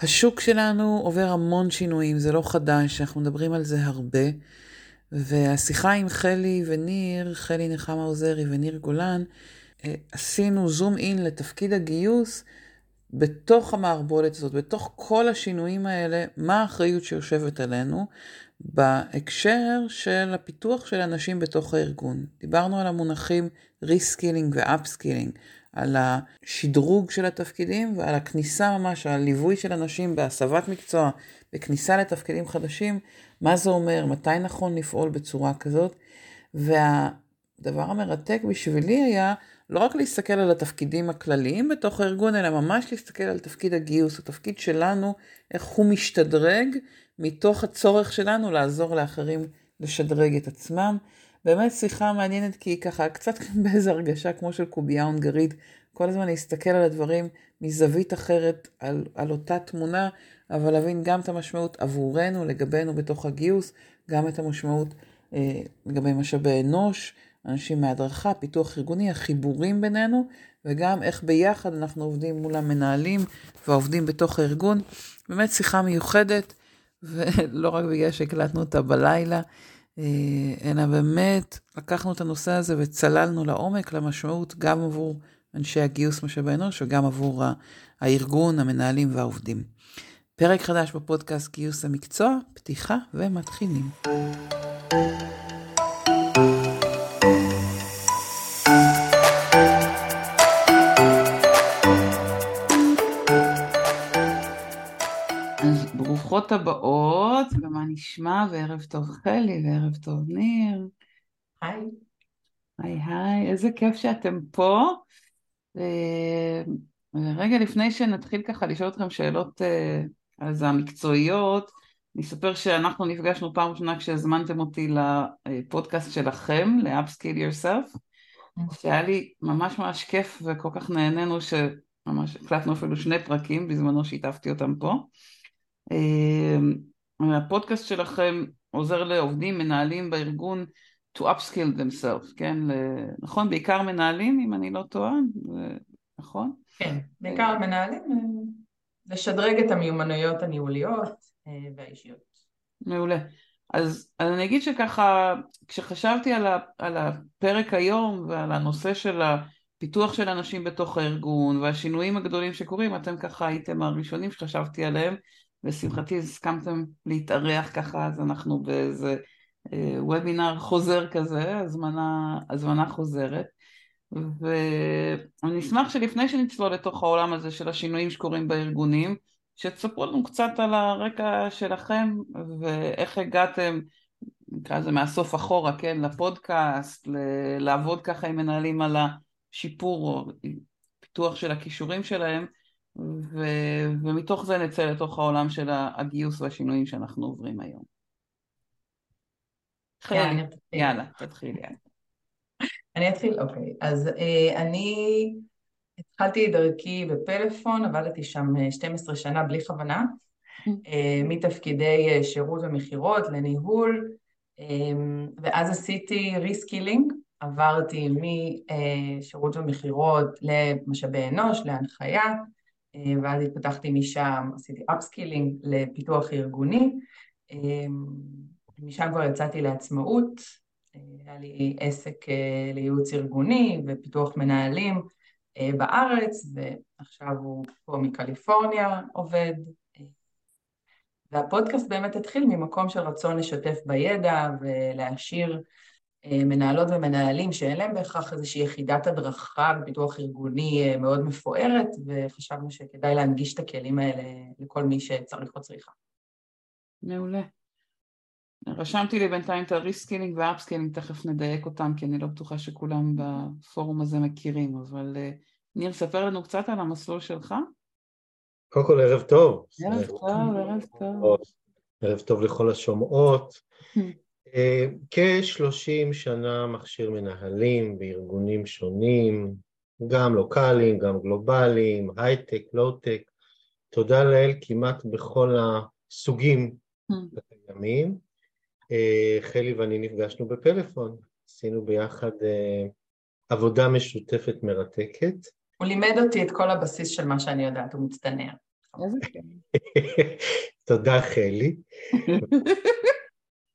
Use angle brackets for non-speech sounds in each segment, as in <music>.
השוק שלנו עובר המון שינויים, זה לא חדש, אנחנו מדברים על זה הרבה. והשיחה עם חלי וניר, חלי נחמה עוזרי וניר גולן, אה, עשינו zoom in לתפקיד הגיוס בתוך המערבולת הזאת, בתוך כל השינויים האלה, מה האחריות שיושבת עלינו בהקשר של הפיתוח של אנשים בתוך הארגון. דיברנו על המונחים reskilling ו upskilling, על השדרוג של התפקידים ועל הכניסה ממש, על הליווי של אנשים בהסבת מקצוע, בכניסה לתפקידים חדשים, מה זה אומר, מתי נכון לפעול בצורה כזאת. והדבר המרתק בשבילי היה לא רק להסתכל על התפקידים הכלליים בתוך הארגון, אלא ממש להסתכל על תפקיד הגיוס, התפקיד שלנו, איך הוא משתדרג מתוך הצורך שלנו לעזור לאחרים לשדרג את עצמם. באמת שיחה מעניינת כי היא ככה קצת <laughs> באיזו הרגשה כמו של קובייה הונגרית, כל הזמן להסתכל על הדברים מזווית אחרת, על, על אותה תמונה, אבל להבין גם את המשמעות עבורנו, לגבינו בתוך הגיוס, גם את המשמעות אה, לגבי משאבי אנוש, אנשים מהדרכה, פיתוח ארגוני, החיבורים בינינו, וגם איך ביחד אנחנו עובדים מול המנהלים והעובדים בתוך הארגון. באמת שיחה מיוחדת, <laughs> ולא רק בגלל שהקלטנו אותה בלילה, אלא באמת לקחנו את הנושא הזה וצללנו לעומק למשמעות גם עבור אנשי הגיוס משאבי אנוש וגם עבור הארגון, המנהלים והעובדים. פרק חדש בפודקאסט גיוס המקצוע, פתיחה ומתחילים. ברוכות הבאות, ומה נשמע, וערב טוב חלי, וערב טוב ניר. היי. היי היי, איזה כיף שאתם פה. ורגע לפני שנתחיל ככה לשאול אתכם שאלות אה, אז המקצועיות, אני אספר שאנחנו נפגשנו פעם ראשונה כשהזמנתם אותי לפודקאסט שלכם, ל-upskill yourself, שהיה לי ממש ממש כיף וכל כך נהנינו שממש הקלטנו אפילו שני פרקים בזמנו שיתפתי אותם פה. אה, הפודקאסט שלכם עוזר לעובדים, מנהלים בארגון to upskill themselves, כן? נכון? בעיקר מנהלים, אם אני לא טועה, נכון? כן, בעיקר מנהלים, אה, לשדרג את המיומנויות הניהוליות אה, והאישיות. מעולה. אז, אז אני אגיד שככה, כשחשבתי על, ה, על הפרק היום ועל הנושא של הפיתוח של אנשים בתוך הארגון והשינויים הגדולים שקורים, אתם ככה הייתם הראשונים שחשבתי עליהם, ושמחתי הסכמתם להתארח ככה, אז אנחנו באיזה אה, וובינר חוזר כזה, הזמנה, הזמנה חוזרת. ואני אשמח שלפני שנצלול לתוך העולם הזה של השינויים שקורים בארגונים, שתספרו לנו קצת על הרקע שלכם ואיך הגעתם, נקרא לזה מהסוף אחורה, כן, לפודקאסט, ל- לעבוד ככה עם מנהלים על השיפור או פיתוח של הכישורים שלהם, ו- ומתוך זה נצא לתוך העולם של הגיוס והשינויים שאנחנו עוברים היום. יאללה, יאללה, תתחילי. יאללה. אני אתחיל? אוקיי. אז אה, אני התחלתי דרכי בפלאפון, עבדתי שם 12 אה, שנה בלי כוונה, אה, מתפקידי אה, שירות ומכירות לניהול, אה, ואז עשיתי reskilling, עברתי משירות ומכירות למשאבי אנוש, להנחיה, אה, ואז התפתחתי משם, עשיתי upskilling לפיתוח ארגוני, אה, משם כבר יצאתי לעצמאות, היה לי עסק אה, לייעוץ ארגוני ופיתוח מנהלים אה, בארץ, ועכשיו הוא פה מקליפורניה עובד. והפודקאסט באמת התחיל ממקום של רצון לשתף בידע ולהשאיר אה, מנהלות ומנהלים שאין להם בהכרח איזושהי יחידת הדרכה ופיתוח ארגוני מאוד מפוארת, וחשבנו שכדאי להנגיש את הכלים האלה לכל מי שצריך או צריכה. מעולה. רשמתי לי בינתיים את ה reskilling וה upskilling, תכף נדייק אותם, כי אני לא בטוחה שכולם בפורום הזה מכירים, אבל אה, ניר, ספר לנו קצת על המסלול שלך. קודם כל, ערב טוב. ערב טוב, ערב טוב. ערב טוב לכל השומעות. <laughs> אה, כ-30 שנה מכשיר מנהלים בארגונים שונים, גם לוקאליים, גם גלובליים, הייטק, לואו-טק. תודה לאל כמעט בכל הסוגים הקיימים. אה, חלי ואני נפגשנו בפלאפון, עשינו ביחד אה, עבודה משותפת מרתקת. הוא לימד אותי את כל הבסיס של מה שאני יודעת, הוא מצטנע. <laughs> תודה חלי. <laughs>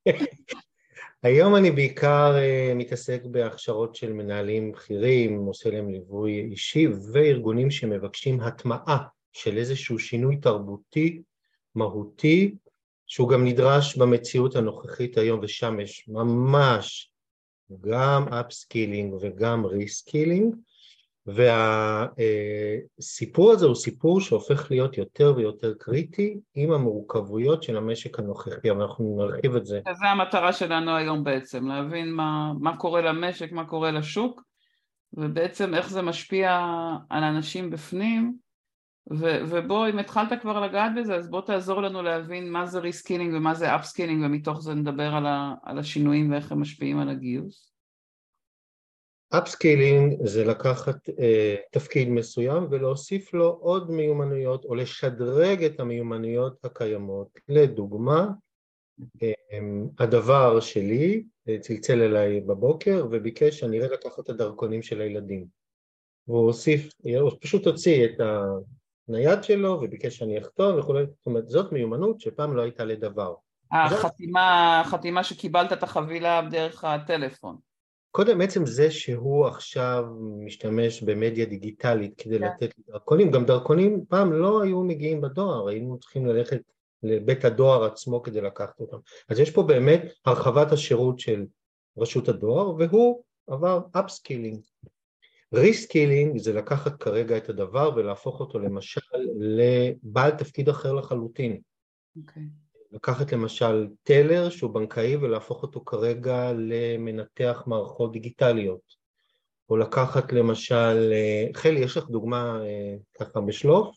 <laughs> היום אני בעיקר uh, מתעסק בהכשרות של מנהלים בכירים, עושה להם ליווי אישי וארגונים שמבקשים הטמעה של איזשהו שינוי תרבותי, מהותי, שהוא גם נדרש במציאות הנוכחית היום, ושם יש ממש גם upskilling וגם reskilling, והסיפור הזה הוא סיפור שהופך להיות יותר ויותר קריטי עם המורכבויות של המשק הנוכחי, אבל אנחנו נרחיב את זה. זה המטרה שלנו היום בעצם, להבין מה, מה קורה למשק, מה קורה לשוק, ובעצם איך זה משפיע על אנשים בפנים, ו, ובוא, אם התחלת כבר לגעת בזה, אז בוא תעזור לנו להבין מה זה reskilling ומה זה upskilling, ומתוך זה נדבר על, ה, על השינויים ואיך הם משפיעים על הגיוס. upskilling זה לקחת אה, תפקיד מסוים ולהוסיף לו עוד מיומנויות או לשדרג את המיומנויות הקיימות. לדוגמה, אה, הדוור שלי אה, צלצל אליי בבוקר וביקש שאני ארד לקחת את הדרכונים של הילדים. והוא הוסיף, הוא פשוט הוציא את הנייד שלו וביקש שאני אחתום וכולי, זאת אומרת זאת מיומנות שפעם לא הייתה לדוור. החתימה, החתימה שקיבלת את החבילה דרך הטלפון. קודם עצם זה שהוא עכשיו משתמש במדיה דיגיטלית כדי yeah. כן. לתת דרכונים, גם דרכונים פעם לא היו מגיעים בדואר, היינו צריכים ללכת לבית הדואר עצמו כדי לקחת אותם. אז יש פה באמת הרחבת השירות של רשות הדואר, והוא עבר upskilling. reskilling זה לקחת כרגע את הדוור ולהפוך אותו למשל לבעל תפקיד אחר לחלוטין. Okay. לקחת למשל טלר שהוא בנקאי ולהפוך אותו כרגע למנתח מערכות דיגיטליות, או לקחת למשל, אה, חלי, יש לך דוגמה אה, ככה בשלוף?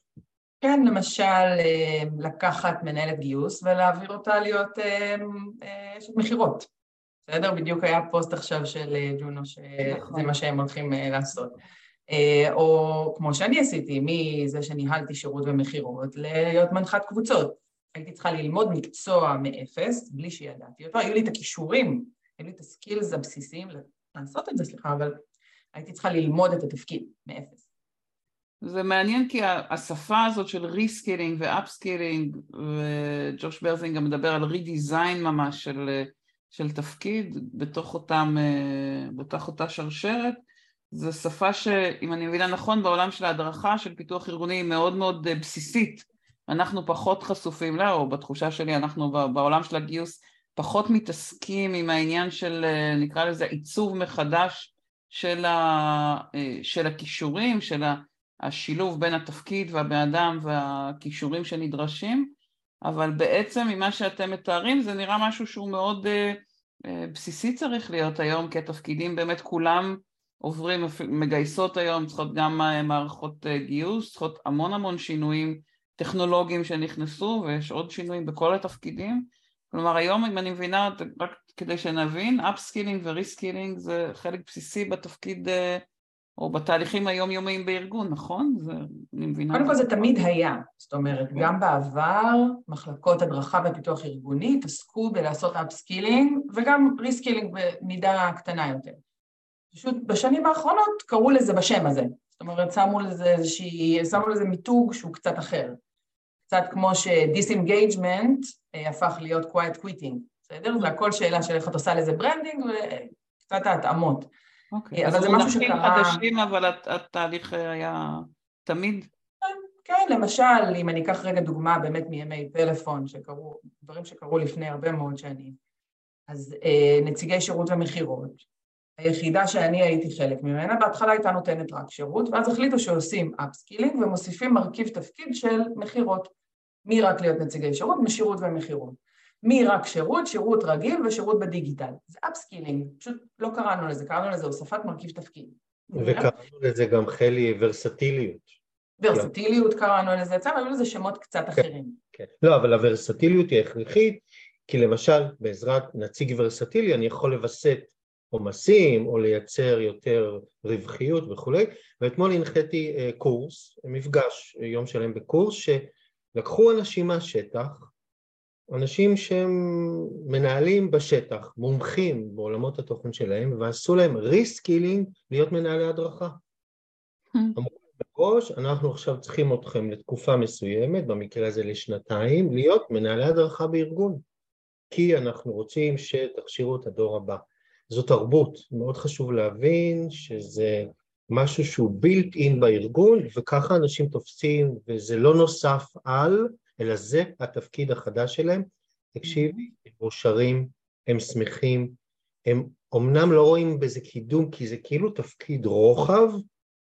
כן, למשל אה, לקחת מנהלת גיוס ולהעביר אותה להיות אשת מכירות. בסדר? בדיוק היה פוסט עכשיו של ג'ונו שזה נכון. מה שהם הולכים לעשות. או כמו שאני עשיתי, מזה שניהלתי שירות ומכירות, להיות מנחת קבוצות. הייתי צריכה ללמוד מקצוע מאפס, בלי שידעתי אותו, היו לי את הכישורים, היו לי את ה skills הבסיסיים לעשות את זה, סליחה, אבל הייתי צריכה ללמוד את התפקיד מאפס. זה מעניין כי השפה הזאת של reskilling ו upskilling, וג'וש ברזין גם מדבר על redesign ממש של, של תפקיד בתוך, אותם, בתוך אותה שרשרת, זו שפה שאם אני מבינה נכון בעולם של ההדרכה של פיתוח ארגוני היא מאוד מאוד בסיסית אנחנו פחות חשופים לה, או בתחושה שלי אנחנו בעולם של הגיוס פחות מתעסקים עם העניין של נקרא לזה עיצוב מחדש של, ה, של הכישורים, של השילוב בין התפקיד והבן אדם והכישורים שנדרשים, אבל בעצם ממה שאתם מתארים זה נראה משהו שהוא מאוד בסיסי צריך להיות היום, כי התפקידים באמת כולם עוברים, מגייסות היום, צריכות גם מערכות גיוס, צריכות המון המון שינויים טכנולוגיים שנכנסו ויש עוד שינויים בכל התפקידים. כלומר היום אם אני מבינה, רק כדי שנבין, upskilling ו reskilling זה חלק בסיסי בתפקיד אה, או בתהליכים היומיומיים בארגון, נכון? זה, אני מבינה. קודם כל זה תמיד היה, זאת אומרת, גם בעבר מחלקות הדרכה ופיתוח ארגוני התעסקו בלעשות upskilling וגם reskilling במידה קטנה יותר. פשוט בשנים האחרונות קראו לזה בשם הזה, זאת אומרת, שמו לזה איזושהי, שמו לזה מיתוג שהוא קצת אחר. קצת כמו ש disengagement אה, הפך להיות quiet quitting, בסדר? זה הכל שאלה של איך את עושה לזה branding וקצת ההתאמות. אוקיי, אבל זה משהו שקרה... חדשים, אבל התהליך היה תמיד? כן, כן, למשל, אם אני אקח רגע דוגמה באמת מימי פלאפון, שקרו, דברים שקרו לפני הרבה מאוד שנים, אז אה, נציגי שירות ומכירות, היחידה שאני הייתי חלק ממנה, בהתחלה הייתה נותנת רק שירות, ואז החליטו שעושים upskilling ומוסיפים מרכיב תפקיד של מכירות. מרק להיות נציגי שירות? משירות ומכירות. מרק שירות, שירות רגיל ושירות בדיגיטל. זה upskilling, פשוט לא קראנו לזה, קראנו לזה הוספת מרכיב תפקיד. וקראנו לזה גם חלי ורסטיליות. ורסטיליות קראנו לזה, אצלנו היו לזה שמות קצת כן, אחרים. כן. לא, אבל הוורסטיליות היא הכרחית, כי למשל בעזרת נציג ורסטילי אני יכול לווסת עומסים או לייצר יותר רווחיות וכולי, ואתמול הנחיתי אה, קורס, מפגש, יום שלם בקורס, שלקחו אנשים מהשטח, אנשים שהם מנהלים בשטח, מומחים בעולמות התוכן שלהם, ועשו להם reskilling להיות מנהלי הדרכה. <laughs> אמרו ראש, אנחנו עכשיו צריכים אתכם לתקופה מסוימת, במקרה הזה לשנתיים, להיות מנהלי הדרכה בארגון. כי אנחנו רוצים שתכשירו את הדור הבא. זו תרבות, מאוד חשוב להבין שזה משהו שהוא בילט אין בארגון, וככה אנשים תופסים, וזה לא נוסף על, אלא זה התפקיד החדש שלהם. תקשיבי, הם מאושרים, הם שמחים, הם אמנם לא רואים בזה קידום, כי זה כאילו תפקיד רוחב,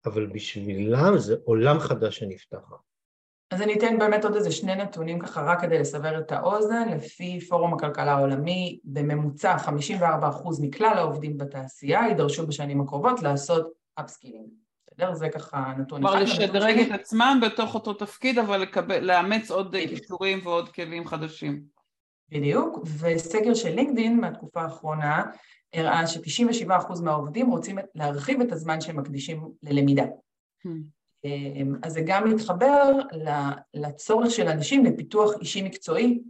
אבל בשבילם זה עולם חדש שנפתח. אז אני אתן באמת עוד איזה שני נתונים ככה רק כדי לסבר את האוזן, לפי פורום הכלכלה העולמי, בממוצע 54% מכלל העובדים בתעשייה יידרשו בשנים הקרובות לעשות upskilling. בסדר? זה ככה נתון אחד. כלומר לשדרג את עצמם בתוך אותו תפקיד, אבל לקבל, לאמץ עוד כישורים ועוד כלים חדשים. בדיוק, וסקר של לינקדין מהתקופה האחרונה הראה ש-97% מהעובדים רוצים להרחיב את הזמן שהם מקדישים ללמידה. אמ, אז זה גם מתחבר לצורך של אנשים לפיתוח אישי מקצועי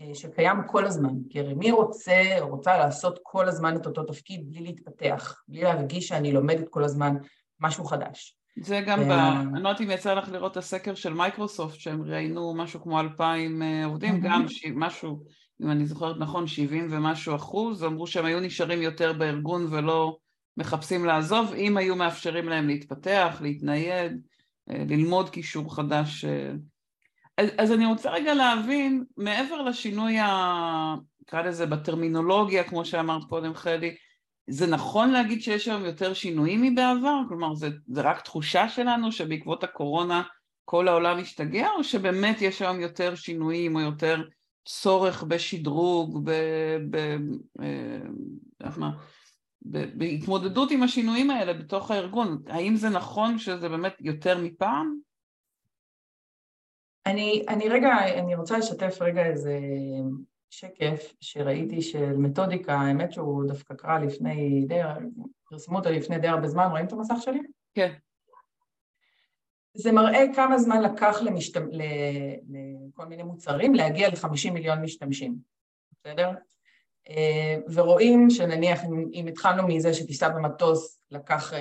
אה, שקיים כל הזמן. כי הרי מי רוצה או רוצה לעשות כל הזמן את אותו תפקיד בלי להתפתח, בלי להרגיש שאני לומדת כל הזמן משהו חדש. זה גם ב... אני לא יודעת אם יצא לך לראות את הסקר של מייקרוסופט, שהם ראיינו משהו כמו אלפיים אה, עובדים, גם משהו, אם אני זוכרת נכון, 70 ומשהו אחוז, אמרו שהם היו נשארים יותר בארגון ולא מחפשים לעזוב, אם היו מאפשרים להם להתפתח, להתנייד, אה, ללמוד קישור חדש. אה. אז, אז אני רוצה רגע להבין, מעבר לשינוי. נקרא לזה בטרמינולוגיה, כמו שאמרת קודם חלי, זה נכון להגיד שיש היום יותר שינויים מבעבר? כלומר, זה, זה רק תחושה שלנו שבעקבות הקורונה כל העולם השתגע, או שבאמת יש היום יותר שינויים או יותר צורך בשדרוג, ב... ב... אה, מה? בהתמודדות עם השינויים האלה בתוך הארגון, האם זה נכון שזה באמת יותר מפעם? אני, אני רגע, אני רוצה לשתף רגע איזה שקף שראיתי של מתודיקה, האמת שהוא דווקא קרא לפני די, פרסמו אותו לפני די הרבה זמן, רואים את המסך שלי? כן. זה מראה כמה זמן לקח למשת... לכל מיני מוצרים להגיע ל-50 מיליון משתמשים, בסדר? אה, ורואים שנניח אם, התחלנו מזה שטיסה במטוס לקח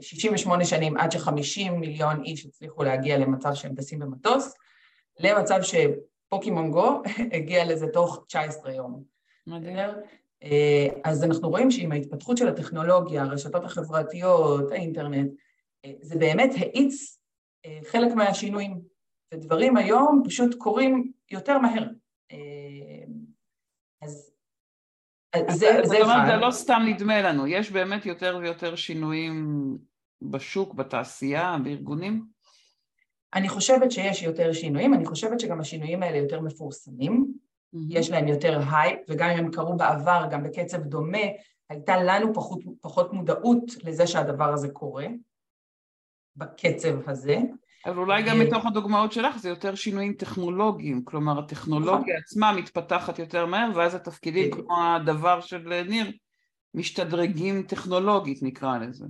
68 אה, שנים עד ש-50 מיליון איש הצליחו להגיע למצב שהם טסים במטוס, למצב שפוקימון גו <laughs> הגיע לזה תוך 19 יום. מדהים. אה, אז אנחנו רואים שעם ההתפתחות של הטכנולוגיה, הרשתות החברתיות, האינטרנט, זה באמת האיץ חלק מהשינויים, ודברים היום פשוט קורים יותר מהר. אז זה, זה אחד. זה לא סתם נדמה לנו, יש באמת יותר ויותר שינויים בשוק, בתעשייה, בארגונים? אני חושבת שיש יותר שינויים, אני חושבת שגם השינויים האלה יותר מפורסמים, mm-hmm. יש להם יותר הייפ, וגם אם הם קרו בעבר, גם בקצב דומה, הייתה לנו פחות, פחות מודעות לזה שהדבר הזה קורה, בקצב הזה. אבל אולי גם מתוך הדוגמאות שלך זה יותר שינויים טכנולוגיים, כלומר הטכנולוגיה נכון. עצמה מתפתחת יותר מהר ואז התפקידים כמו הדבר של ניר משתדרגים טכנולוגית נקרא לזה.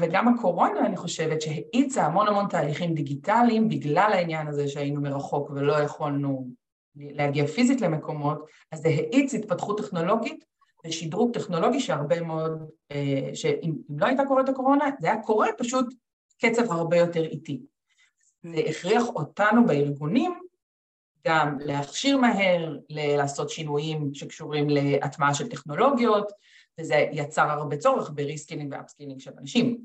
וגם הקורונה אני חושבת שהאיצה המון המון תהליכים דיגיטליים בגלל העניין הזה שהיינו מרחוק ולא יכולנו להגיע פיזית למקומות, אז זה האיץ התפתחות טכנולוגית ושדרוג טכנולוגי שהרבה מאוד, אה, שאם לא הייתה קורית הקורונה זה היה קורה פשוט קצב הרבה יותר איטי. זה הכריח אותנו בארגונים גם להכשיר מהר, לעשות שינויים שקשורים להטמעה של טכנולוגיות, וזה יצר הרבה צורך ב reskilling ו upskilling של אנשים.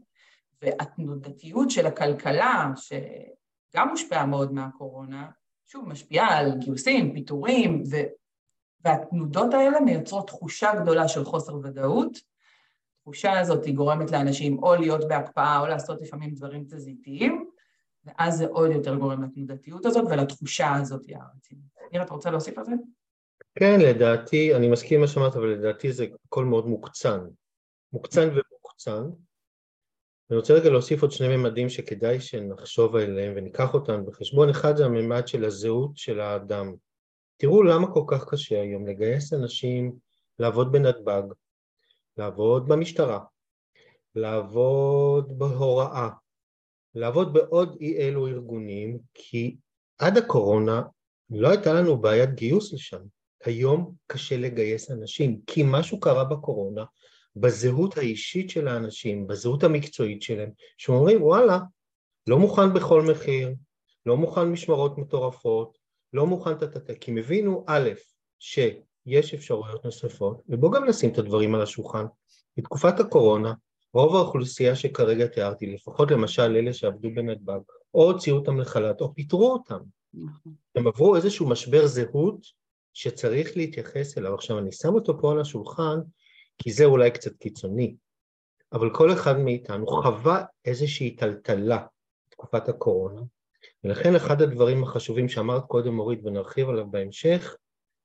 והתנודתיות של הכלכלה, שגם מושפעה מאוד מהקורונה, שוב, משפיעה על גיוסים, פיטורים, ו... והתנודות האלה מייצרות תחושה גדולה של חוסר ודאות. התחושה הזאת היא גורמת לאנשים או להיות בהקפאה או לעשות לפעמים דברים תזזיתיים, ואז זה עוד יותר גורם לתנודתיות הזאת ולתחושה הזאת הרצינית. ניר, אתה רוצה להוסיף על זה? כן, לדעתי, אני מסכים עם מה שאמרת, אבל לדעתי זה הכל מאוד מוקצן. מוקצן ומוקצן. אני רוצה רגע להוסיף עוד שני ממדים שכדאי שנחשוב עליהם וניקח אותם בחשבון. אחד זה הממד של הזהות של האדם. תראו למה כל כך קשה היום לגייס אנשים לעבוד בנתב"ג, לעבוד במשטרה, לעבוד בהוראה, לעבוד בעוד אי אלו ארגונים, כי עד הקורונה לא הייתה לנו בעיית גיוס לשם. היום קשה לגייס אנשים, כי משהו קרה בקורונה, בזהות האישית של האנשים, בזהות המקצועית שלהם, שאומרים וואלה, לא מוכן בכל מחיר, לא מוכן משמרות מטורפות, לא מוכן טטטה, כי הם הבינו א', שיש אפשרויות נוספות, ובואו גם נשים את הדברים על השולחן. בתקופת הקורונה, רוב האוכלוסייה שכרגע תיארתי, לפחות למשל אלה שעבדו בנתב"ג, או הוציאו אותם לחל"ת או פיטרו אותם. נכון. הם עברו איזשהו משבר זהות שצריך להתייחס אליו. עכשיו, אני שם אותו פה על השולחן, כי זה אולי קצת קיצוני, אבל כל אחד מאיתנו חווה איזושהי טלטלה בתקופת הקורונה, ולכן אחד הדברים החשובים שאמרת קודם אורית ונרחיב עליו בהמשך,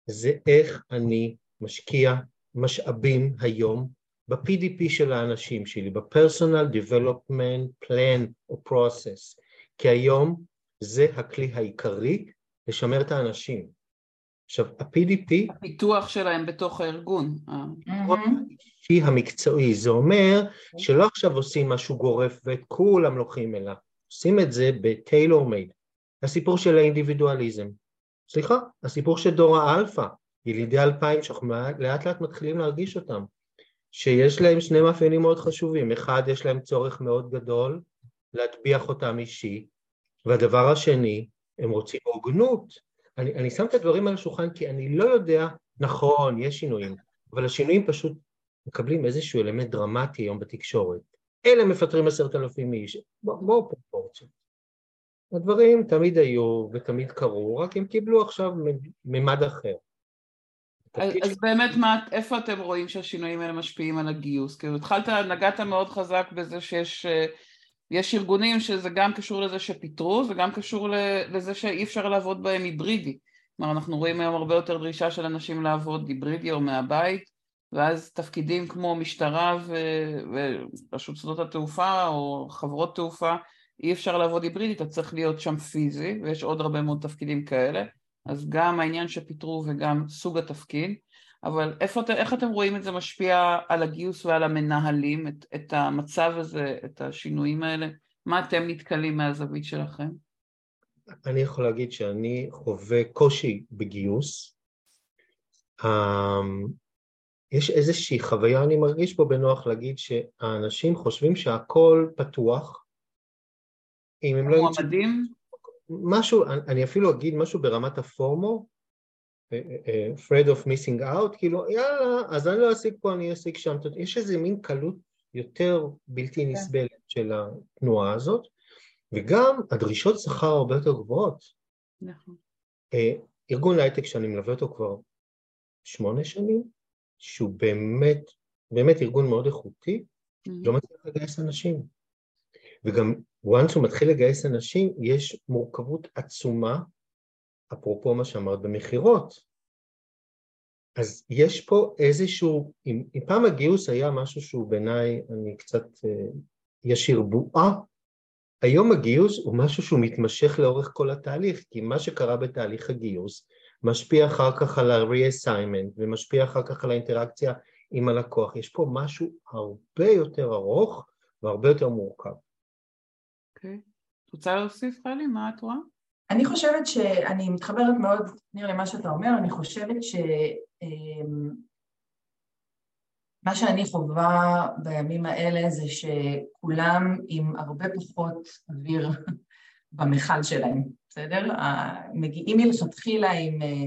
זה איך אני משקיע משאבים היום ב-PDP של האנשים שלי, ב-Personal Development Plan או Process, כי היום זה הכלי העיקרי לשמר את האנשים. עכשיו, ה-PDP... הפיתוח שלהם בתוך הארגון. האישי המקצועי, זה אומר שלא עכשיו עושים משהו גורף ואת כולם לוקחים אליו, עושים את זה בטיילור מייד. הסיפור של האינדיבידואליזם. סליחה, הסיפור של דור האלפא, ילידי אלפיים שאנחנו לאט לאט מתחילים להרגיש אותם, שיש להם שני מאפיינים מאוד חשובים, אחד יש להם צורך מאוד גדול להטביח אותם אישי, והדבר השני, הם רוצים הוגנות. אני, אני שם את הדברים על השולחן כי אני לא יודע, נכון, יש שינויים, אבל השינויים פשוט מקבלים איזשהו אלמנט דרמטי היום בתקשורת. אלה מפטרים עשרת אלפים איש, בואו בוא פרופורציות. הדברים תמיד היו ותמיד קרו, רק הם קיבלו עכשיו ממד אחר. אז, אז באמת, מה, איפה אתם רואים שהשינויים האלה משפיעים על הגיוס? כאילו התחלת, נגעת מאוד חזק בזה שיש יש ארגונים שזה גם קשור לזה שפיטרו, זה גם קשור לזה שאי אפשר לעבוד בהם היברידי. כלומר, אנחנו רואים היום הרבה יותר דרישה של אנשים לעבוד היברידי או מהבית, ואז תפקידים כמו משטרה ורשות שדות התעופה או חברות תעופה, אי אפשר לעבוד היברידית, אתה צריך להיות שם פיזי, ויש עוד הרבה מאוד תפקידים כאלה, אז גם העניין שפיטרו וגם סוג התפקיד. אבל איפה, איך אתם רואים את זה משפיע על הגיוס ועל המנהלים, את, את המצב הזה, את השינויים האלה? מה אתם נתקלים מהזווית שלכם? אני יכול להגיד שאני חווה קושי בגיוס. אמ, יש איזושהי חוויה, אני מרגיש פה בנוח להגיד שהאנשים חושבים שהכל פתוח. אם הם לא... מועמדים? משהו, אני אפילו אגיד משהו ברמת הפורמו, afraid of missing out, כאילו יאללה, אז אני לא אשיג פה, אני אשיג שם, יש איזה מין קלות יותר בלתי כן. נסבלת של התנועה הזאת, וגם הדרישות שכר הרבה יותר גבוהות. נכון. אה, ארגון הייטק שאני מלווה אותו כבר שמונה שנים, שהוא באמת, באמת ארגון מאוד איכותי, mm-hmm. לא מצליח לגייס אנשים. וגם once הוא מתחיל לגייס אנשים, יש מורכבות עצומה אפרופו מה שאמרת במכירות. אז יש פה איזשהו, אם, אם פעם הגיוס היה משהו שהוא בעיניי, אני קצת, אה, ישיר בועה, היום הגיוס הוא משהו שהוא מתמשך לאורך כל התהליך, כי מה שקרה בתהליך הגיוס משפיע אחר כך על ה-reassignment ומשפיע אחר כך על האינטראקציה עם הלקוח. יש פה משהו הרבה יותר ארוך והרבה יותר מורכב. אוקיי. את רוצה להוסיף, חלי? מה את רואה? אני חושבת שאני מתחברת מאוד, ניר, למה שאתה אומר, אני חושבת ש... אמ, מה שאני חווה בימים האלה זה שכולם עם הרבה פחות אוויר <laughs> במכל שלהם, בסדר? מגיעים מלכתחילה עם אה,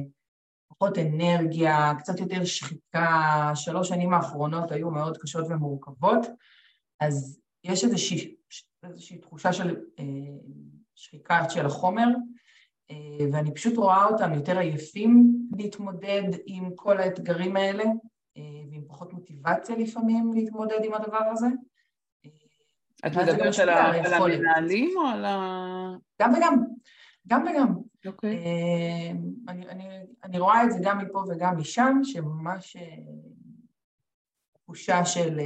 פחות אנרגיה, קצת יותר שחיקה, שלוש שנים האחרונות היו מאוד קשות ומורכבות, אז יש איזושהי, איזושהי תחושה של אה, שחיקה של החומר, אה, ואני פשוט רואה אותם יותר עייפים להתמודד עם כל האתגרים האלה, אה, ועם פחות מוטיבציה לפעמים להתמודד עם הדבר הזה. את מדברת על, על המנהלים או על ה... גם וגם, גם וגם. אוקיי. Okay. אני, אני, אני רואה את זה גם מפה וגם משם, שממש תחושה של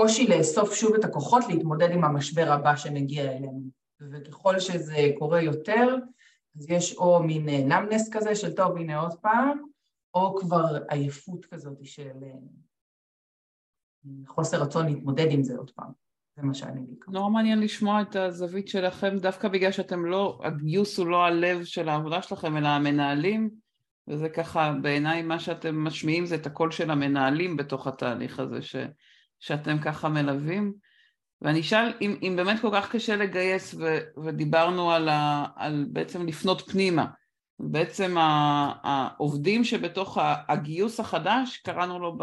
קושי לאסוף שוב את הכוחות להתמודד עם המשבר הבא שמגיע אלינו. וככל שזה קורה יותר, אז יש או מין נמנס כזה של טוב, הנה עוד פעם, או כבר עייפות כזאת של אה, חוסר רצון להתמודד עם זה עוד פעם. זה מה שאני בעיקר. נורא מעניין לשמוע את הזווית שלכם, דווקא בגלל שאתם לא, הגיוס הוא לא הלב של העבודה שלכם, אלא המנהלים, וזה ככה, בעיניי מה שאתם משמיעים זה את הקול של המנהלים בתוך התהליך הזה, ש... שאתם ככה מלווים. ואני אשאל אם, אם באמת כל כך קשה לגייס, ו, ודיברנו על, ה, על בעצם לפנות פנימה. בעצם העובדים שבתוך הגיוס החדש, קראנו לו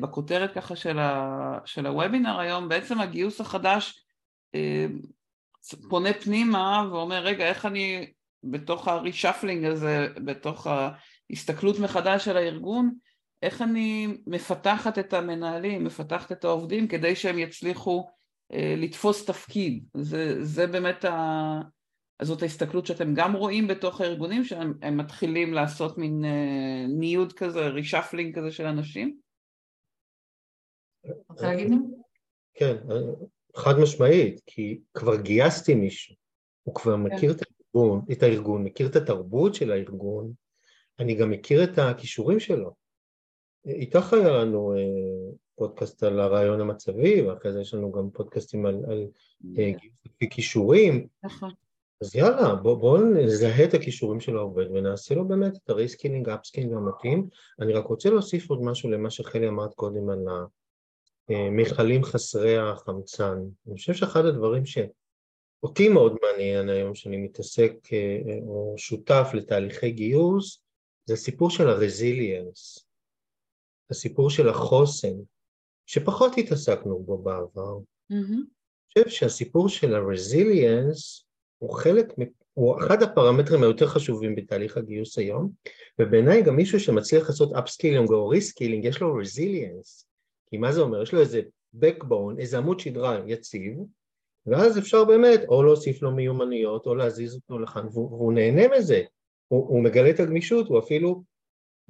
בכותרת ככה של, ה, של הוובינר היום, בעצם הגיוס החדש אה, פונה פנימה ואומר, רגע, איך אני בתוך ה reshuffling הזה, בתוך ההסתכלות מחדש של הארגון, איך אני מפתחת את המנהלים, מפתחת את העובדים כדי שהם יצליחו אה, לתפוס תפקיד. זה, זה באמת, ה... זאת ההסתכלות שאתם גם רואים בתוך הארגונים, שהם מתחילים לעשות מין אה, ניוד כזה, reshuffling כזה של אנשים? רוצה להגיד לי? כן, חד משמעית, כי כבר גייסתי מישהו, הוא כבר כן. מכיר את הארגון, את הארגון, מכיר את התרבות של הארגון, אני גם מכיר את הכישורים שלו. איתך היה לנו אה, פודקאסט על הריאיון המצבי, ואחרי זה יש לנו גם פודקאסטים על, על אה, לפי כישורים. נכון. אז יאללה, בואו בוא נזהה את הכישורים של העובד ונעשה לו באמת את ה reskilling, upskilling המתאים. אני רק רוצה להוסיף עוד משהו למה שחלי אמרת קודם על המכלים חסרי החמצן. אני חושב שאחד הדברים שאותי מאוד מעניין היום, שאני מתעסק אה, או שותף לתהליכי גיוס, זה הסיפור של הרזיליאנס. הסיפור של החוסן, שפחות התעסקנו בו בעבר. Mm-hmm. אני חושב שהסיפור של ה-resilience הוא חלק, הוא אחד הפרמטרים היותר חשובים בתהליך הגיוס היום, ובעיניי גם מישהו שמצליח לעשות upskilling או reskilling, יש לו resilience, כי מה זה אומר? יש לו איזה backbone, איזה עמוד שדרה יציב, ואז אפשר באמת או להוסיף לו מיומנויות או להזיז אותו לכאן, והוא, והוא נהנה מזה, הוא, הוא מגלה את הגמישות, הוא אפילו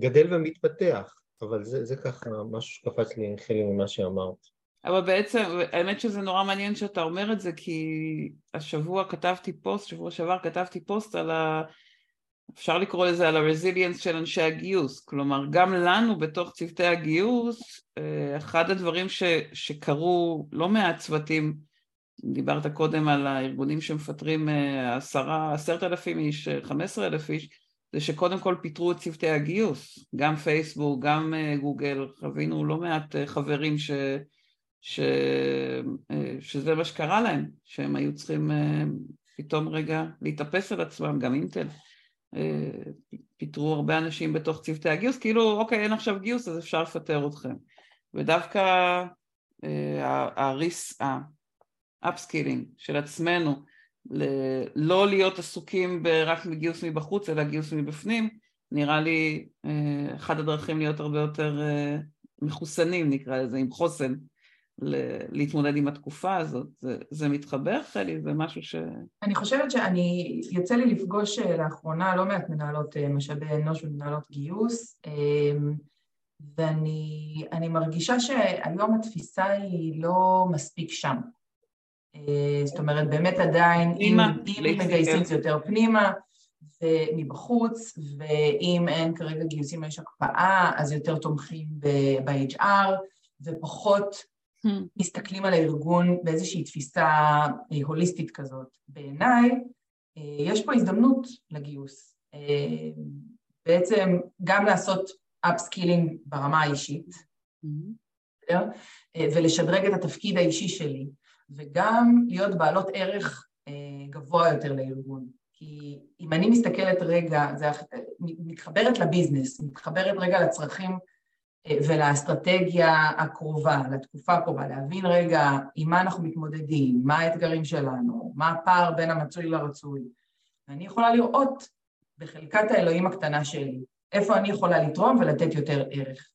גדל ומתפתח. אבל זה, זה ככה משהו שקפץ לי חלק ממה שאמרת. אבל בעצם, האמת שזה נורא מעניין שאתה אומר את זה, כי השבוע כתבתי פוסט, שבוע שעבר כתבתי פוסט על ה... אפשר לקרוא לזה על הרזיליאנס של אנשי הגיוס, כלומר גם לנו בתוך צוותי הגיוס, אה, אחד הדברים ש, שקרו לא מעט צוותים, דיברת קודם על הארגונים שמפטרים אה, עשרה, עשרת אלפים איש, חמש עשרה אלף איש, זה שקודם כל פיטרו את צוותי הגיוס, גם פייסבוק, גם אה, גוגל, חווינו לא מעט אה, חברים ש, ש, אה, שזה מה שקרה להם, שהם היו צריכים פתאום רגע להתאפס על עצמם, גם אינטל. פיטרו הרבה אנשים בתוך צוותי הגיוס, כאילו אוקיי אין עכשיו גיוס אז אפשר לפטר אתכם. ודווקא ה res, ה upskilling של עצמנו, לא להיות עסוקים רק בגיוס מבחוץ אלא גיוס מבפנים, נראה לי אה, אחת הדרכים להיות הרבה יותר אה, מחוסנים נקרא לזה, עם חוסן, להתמודד עם התקופה הזאת. זה, זה מתחבר, חלי? זה משהו ש... אני חושבת שאני, יוצא לי לפגוש אה, לאחרונה לא מעט מנהלות משאבי אנוש ומנהלות גיוס, ואני מרגישה שהיום התפיסה היא לא מספיק שם. אה, זאת אומרת, באמת עדיין, אם, אם מגייסים זה יותר פנימה ומבחוץ, ואם אין כרגע גיוסים יש הקפאה, אז יותר תומכים ב-HR, ופחות hmm. מסתכלים על הארגון באיזושהי תפיסה אה, הוליסטית כזאת. בעיניי, אה, יש פה הזדמנות לגיוס. בעצם גם לעשות upskilling ברמה האישית, mm-hmm. ולשדרג את התפקיד האישי שלי. וגם להיות בעלות ערך אה, גבוה יותר לארגון. כי אם אני מסתכלת רגע, זה מתחברת לביזנס, מתחברת רגע לצרכים אה, ולאסטרטגיה הקרובה, לתקופה הקרובה, להבין רגע עם מה אנחנו מתמודדים, מה האתגרים שלנו, מה הפער בין המצוי לרצוי. ואני יכולה לראות בחלקת האלוהים הקטנה שלי, איפה אני יכולה לתרום ולתת יותר ערך.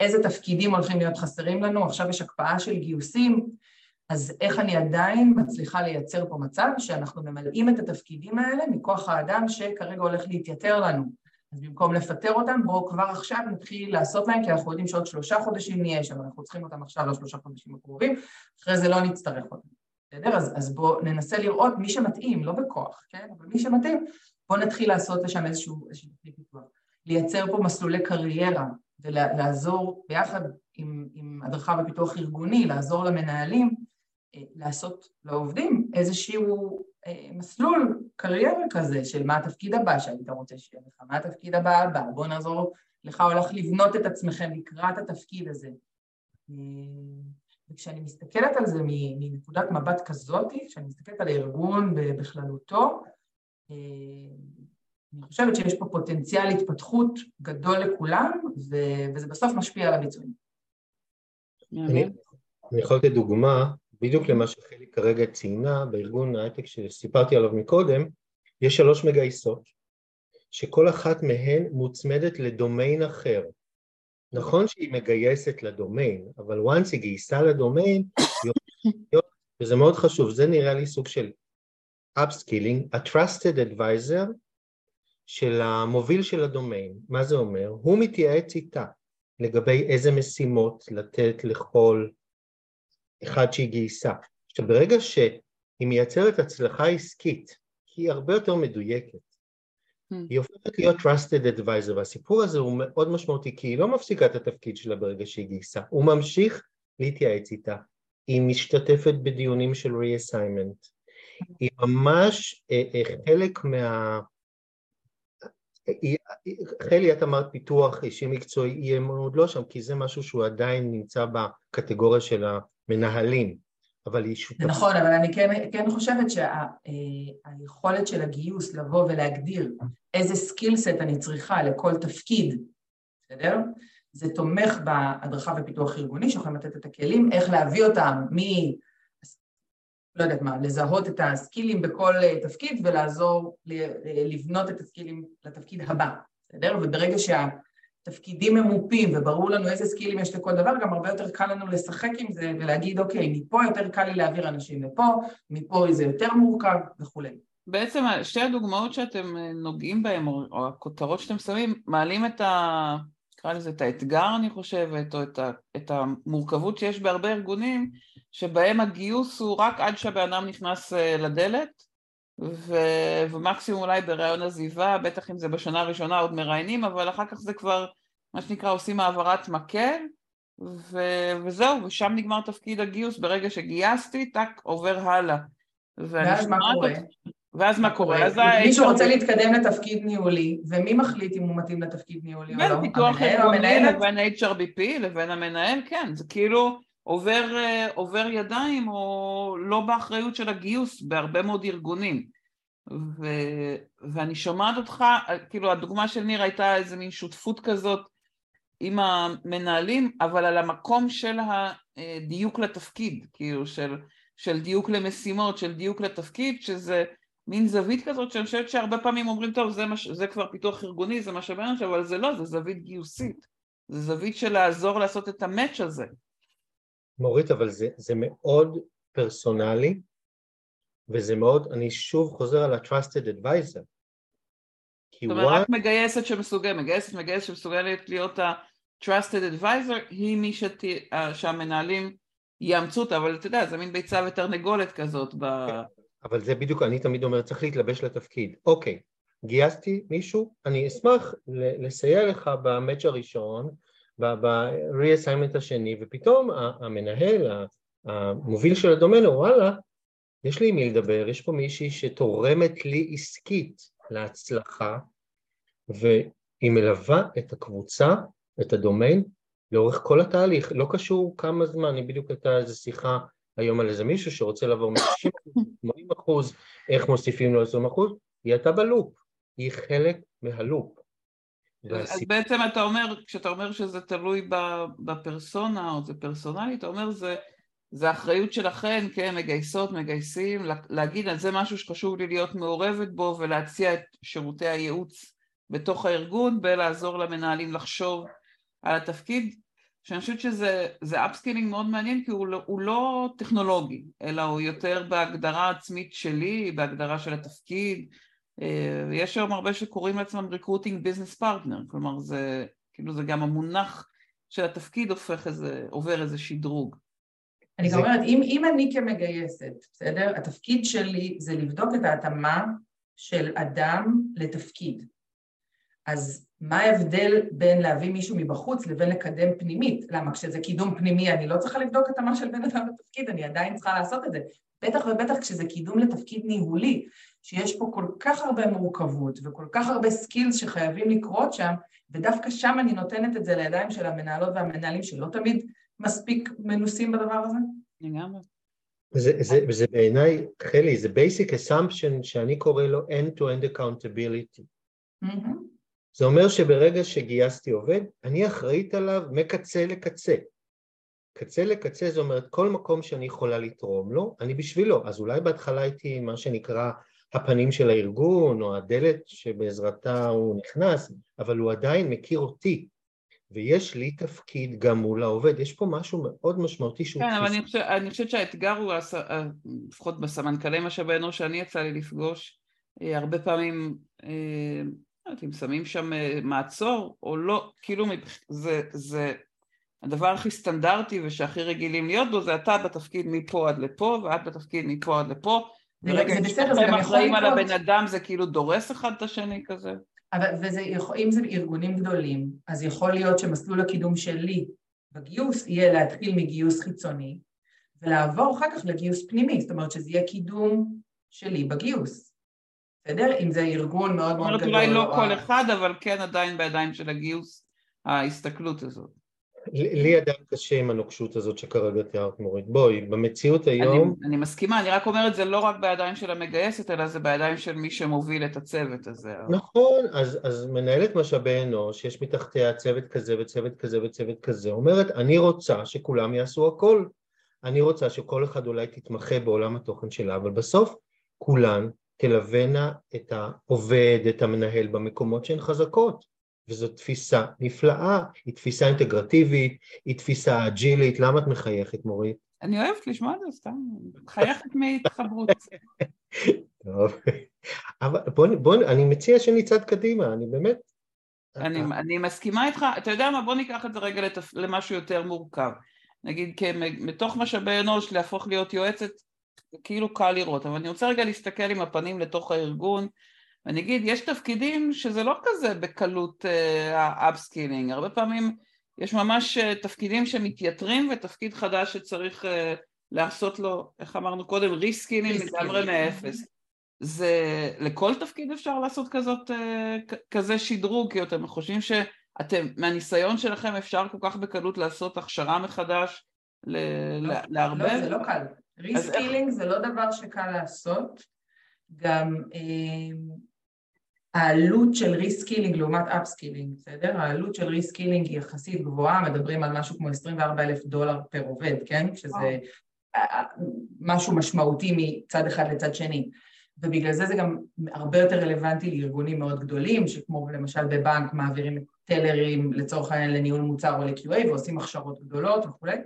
איזה תפקידים הולכים להיות חסרים לנו, עכשיו יש הקפאה של גיוסים, אז איך אני עדיין מצליחה לייצר פה מצב שאנחנו ממלאים את התפקידים האלה מכוח האדם שכרגע הולך להתייתר לנו. אז במקום לפטר אותם, בואו כבר עכשיו נתחיל לעשות להם, כי אנחנו יודעים שעוד שלושה חודשים נהיה שם, אנחנו צריכים אותם עכשיו לשלושה חודשים הקרובים, אחרי זה לא נצטרך אותם. בסדר? אז, אז בואו ננסה לראות מי שמתאים, לא בכוח, כן? אבל מי שמתאים, בואו נתחיל לעשות לשם איזשהו, איזשהו פיתוח. לייצר פה מסלולי קריירה ולעזור ביחד עם, עם הדרכה ופיתוח ארגוני, לעזור למנהלים לעשות לעובדים איזשהו אה, מסלול קריירה כזה של מה התפקיד הבא שהיית רוצה שיהיה לך, מה התפקיד הבא הבא, בוא נעזור לך או לך לבנות את עצמכם לקראת התפקיד הזה. אה, וכשאני מסתכלת על זה מנקודת מבט כזאת, כשאני מסתכלת על הארגון בכללותו, אה, אני חושבת שיש פה פוטנציאל התפתחות גדול לכולם, וזה בסוף משפיע על הביצועים. אני יכול לתת דוגמה, בדיוק למה שחלי כרגע ציינה, בארגון ההייטק שסיפרתי עליו מקודם, יש שלוש מגייסות, שכל אחת מהן מוצמדת לדומיין אחר. נכון שהיא מגייסת לדומיין, אבל once היא גייסה לדומיין, וזה מאוד חשוב, זה נראה לי סוג של upskilling, a trusted advisor של המוביל של הדומיין. מה זה אומר? הוא מתייעץ איתה לגבי איזה משימות לתת לכל אחד שהיא גייסה. עכשיו ברגע שהיא מייצרת הצלחה עסקית, היא הרבה יותר מדויקת, Hmm. היא הופכת להיות trusted advisor, והסיפור הזה הוא מאוד משמעותי, כי היא לא מפסיקה את התפקיד שלה ברגע שהיא גייסה, הוא ממשיך להתייעץ איתה, היא משתתפת בדיונים של reassignment, היא ממש אה, אה, חלק מה... חלי, את אמרת פיתוח אישי מקצועי, היא עוד לא שם, כי זה משהו שהוא עדיין נמצא בקטגוריה של המנהלים. אבל היא שותפה. נכון, אבל אני כן, כן חושבת שהיכולת שה, של הגיוס לבוא ולהגדיר איזה סקילסט אני צריכה לכל תפקיד, בסדר? זה תומך בהדרכה ופיתוח ארגוני, שיכולים לתת את הכלים, איך להביא אותם מ... לא יודעת מה, לזהות את הסקילים בכל תפקיד ולעזור לבנות את הסקילים לתפקיד הבא, בסדר? וברגע שה... תפקידים ממופים וברור לנו איזה סקילים יש לכל דבר, גם הרבה יותר קל לנו לשחק עם זה ולהגיד, אוקיי, מפה יותר קל לי להעביר אנשים לפה, מפה זה יותר מורכב וכולי. בעצם שתי הדוגמאות שאתם אה, נוגעים בהן, או הכותרות שאתם שמים, מעלים את ה... נקרא לזה את האתגר, אני חושבת, או את, ה... את המורכבות שיש בהרבה ארגונים, שבהם הגיוס הוא רק עד שהבן אדם נכנס אה, לדלת, ו... ומקסימום אולי בראיון עזיבה, בטח אם זה בשנה הראשונה עוד מראיינים, אבל אחר כך זה כבר מה שנקרא עושים העברת מקל, ו... וזהו, ושם נגמר תפקיד הגיוס, ברגע שגייסתי, טאק, עובר הלאה. ואז מה קורה? ואז מה קורה? אז מישהו רוצה להתקדם לתפקיד ניהולי, ומי מחליט אם הוא מתאים לתפקיד ניהולי או לא? בין פיתוח ארגוני לבין HRBP לבין המנהל, כן, זה כאילו עובר, אה, עובר ידיים או לא באחריות של הגיוס בהרבה מאוד ארגונים. ו, ואני שומעת אותך, כאילו הדוגמה של ניר הייתה איזה מין שותפות כזאת עם המנהלים, אבל על המקום של הדיוק לתפקיד, כאילו של, של דיוק למשימות, של דיוק לתפקיד, שזה מין זווית כזאת שאני חושבת שהרבה פעמים אומרים, טוב, זה, מש, זה כבר פיתוח ארגוני, זה מה שבאמת, אבל זה לא, זה זווית גיוסית. זה זווית של לעזור לעשות את המאץ' הזה. מורית, אבל זה, זה מאוד פרסונלי, וזה מאוד, אני שוב חוזר על ה-trusted advisor. זאת אומרת, רק מגייסת שמסוגלת, מגייסת מגייסת שמסוגלת להיות ה-trusted advisor, היא מי שת... שהמנהלים יאמצו אותה, אבל אתה יודע, זה מין ביצה ותרנגולת כזאת. ב... אבל זה בדיוק, אני תמיד אומר, צריך להתלבש לתפקיד. אוקיי, גייסתי מישהו, אני אשמח לסייע לך במאץ' הראשון, ב-reassignment השני, ופתאום המנהל, המוביל של הדומיין, וואלה, יש לי עם מי לדבר, יש פה מישהי שתורמת לי עסקית להצלחה, והיא מלווה את הקבוצה, את הדומיין, לאורך כל התהליך, לא קשור כמה זמן, היא בדיוק הייתה איזו שיחה היום על איזה מישהו שרוצה לעבור מ-60 80 אחוז, איך מוסיפים לו 20 אחוז, היא הייתה בלופ, היא חלק מה loop. אז בעצם אתה אומר, כשאתה אומר שזה תלוי בפרסונה או זה personally, אתה אומר זה, זה אחריות שלכם, כן, מגייסות, מגייסים, להגיד על זה משהו שחשוב לי להיות מעורבת בו ולהציע את שירותי הייעוץ בתוך הארגון ולעזור למנהלים לחשוב על התפקיד, שאני חושבת שזה upskilling מאוד מעניין כי הוא לא, הוא לא טכנולוגי, אלא הוא יותר בהגדרה עצמית שלי, בהגדרה של התפקיד, יש היום הרבה שקוראים לעצמם recruiting business partner, כלומר זה כאילו זה גם המונח של התפקיד הופך איזה, עובר איזה שדרוג. אני גם אומרת, אם, אם אני כמגייסת, בסדר? התפקיד שלי זה לבדוק את ההתאמה של אדם לתפקיד. אז מה ההבדל בין להביא מישהו מבחוץ לבין לקדם פנימית? למה כשזה קידום פנימי אני לא צריכה לבדוק התאמה של בן אדם לתפקיד, אני עדיין צריכה לעשות את זה. בטח ובטח כשזה קידום לתפקיד ניהולי, שיש פה כל כך הרבה מורכבות וכל כך הרבה סקילס שחייבים לקרות שם, ודווקא שם אני נותנת את זה לידיים של המנהלות והמנהלים שלא תמיד מספיק מנוסים בדבר הזה? לגמרי. זה, זה, זה בעיניי, חלי, זה basic assumption שאני קורא לו end-to-end accountability. Mm-hmm. זה אומר שברגע שגייסתי עובד, אני אחראית עליו מקצה לקצה. קצה לקצה זה אומר כל מקום שאני יכולה לתרום לו, אני בשבילו. אז אולי בהתחלה הייתי מה שנקרא הפנים של הארגון, או הדלת שבעזרתה הוא נכנס, אבל הוא עדיין מכיר אותי. ויש לי תפקיד גם מול העובד, יש פה משהו מאוד משמעותי שהוא... כן, אבל אני, חושב, אני חושבת שהאתגר הוא, לפחות בסמנכ"לי משאבי אנוש שאני יצא לי לפגוש, אה, הרבה פעמים, אה, לא שמים שם אה, מעצור או לא, כאילו זה, זה הדבר הכי סטנדרטי ושהכי רגילים להיות בו, זה אתה בתפקיד מפה עד לפה ואת בתפקיד מפה עד לפה. זה בסדר, זה גם יכול לקרות. אחראים על הבן אדם זה כאילו דורס אחד את השני כזה. אבל וזה, אם זה ארגונים גדולים, אז יכול להיות שמסלול הקידום שלי בגיוס יהיה להתחיל מגיוס חיצוני ולעבור אחר כך לגיוס פנימי, זאת אומרת שזה יהיה קידום שלי בגיוס. בסדר? אם זה ארגון מאוד מאוד גדול. אולי לא כל אחד, אבל כן עדיין בידיים של הגיוס, ההסתכלות הזאת. לי עדיין קשה עם הנוקשות הזאת שכרגע תיארת מורית. בואי, במציאות היום... אני, אני מסכימה, אני רק אומרת זה לא רק בידיים של המגייסת, אלא זה בידיים של מי שמוביל את הצוות הזה. נכון, אז, אז מנהלת משאבי אנוש, יש מתחתיה צוות כזה וצוות כזה וצוות כזה, אומרת, אני רוצה שכולם יעשו הכל. אני רוצה שכל אחד אולי תתמחה בעולם התוכן שלה, אבל בסוף כולן תלווינה את העובד, את המנהל במקומות שהן חזקות. וזו תפיסה נפלאה, היא תפיסה אינטגרטיבית, היא תפיסה אג'ילית, למה את מחייכת מורית? אני אוהבת לשמוע את זה סתם, מחייכת מהתחברות. <laughs> טוב, אבל בוא, בוא, אני מציע שנצעד קדימה, אני באמת... אני, אני מסכימה איתך, אתה יודע מה, בוא ניקח את זה רגע לתפ... למשהו יותר מורכב. נגיד, מתוך משאבי אנוש להפוך להיות יועצת, כאילו קל לראות, אבל אני רוצה רגע להסתכל עם הפנים לתוך הארגון, ואני אגיד, יש תפקידים שזה לא כזה בקלות ה upskilling, uh, הרבה פעמים יש ממש uh, תפקידים שמתייתרים ותפקיד חדש שצריך uh, לעשות לו, איך אמרנו קודם, reskilling לגמרי מאפס. זה, לכל תפקיד אפשר לעשות כזאת, uh, כזה שדרוג, כי אתם חושבים שאתם, מהניסיון שלכם אפשר כל כך בקלות לעשות הכשרה מחדש לא, להרבה? לא, זה לא קל. ריסקילינג זה לא דבר שקל לעשות. גם העלות של reskilling לעומת upskilling, בסדר? העלות של reskilling היא יחסית גבוהה, מדברים על משהו כמו 24 אלף דולר per עובד, כן? שזה משהו משמעותי מצד אחד לצד שני. ובגלל זה זה גם הרבה יותר רלוונטי לארגונים מאוד גדולים, שכמו למשל בבנק מעבירים טלרים לצורך העניין לניהול מוצר או ל-QA ועושים הכשרות גדולות וכולי.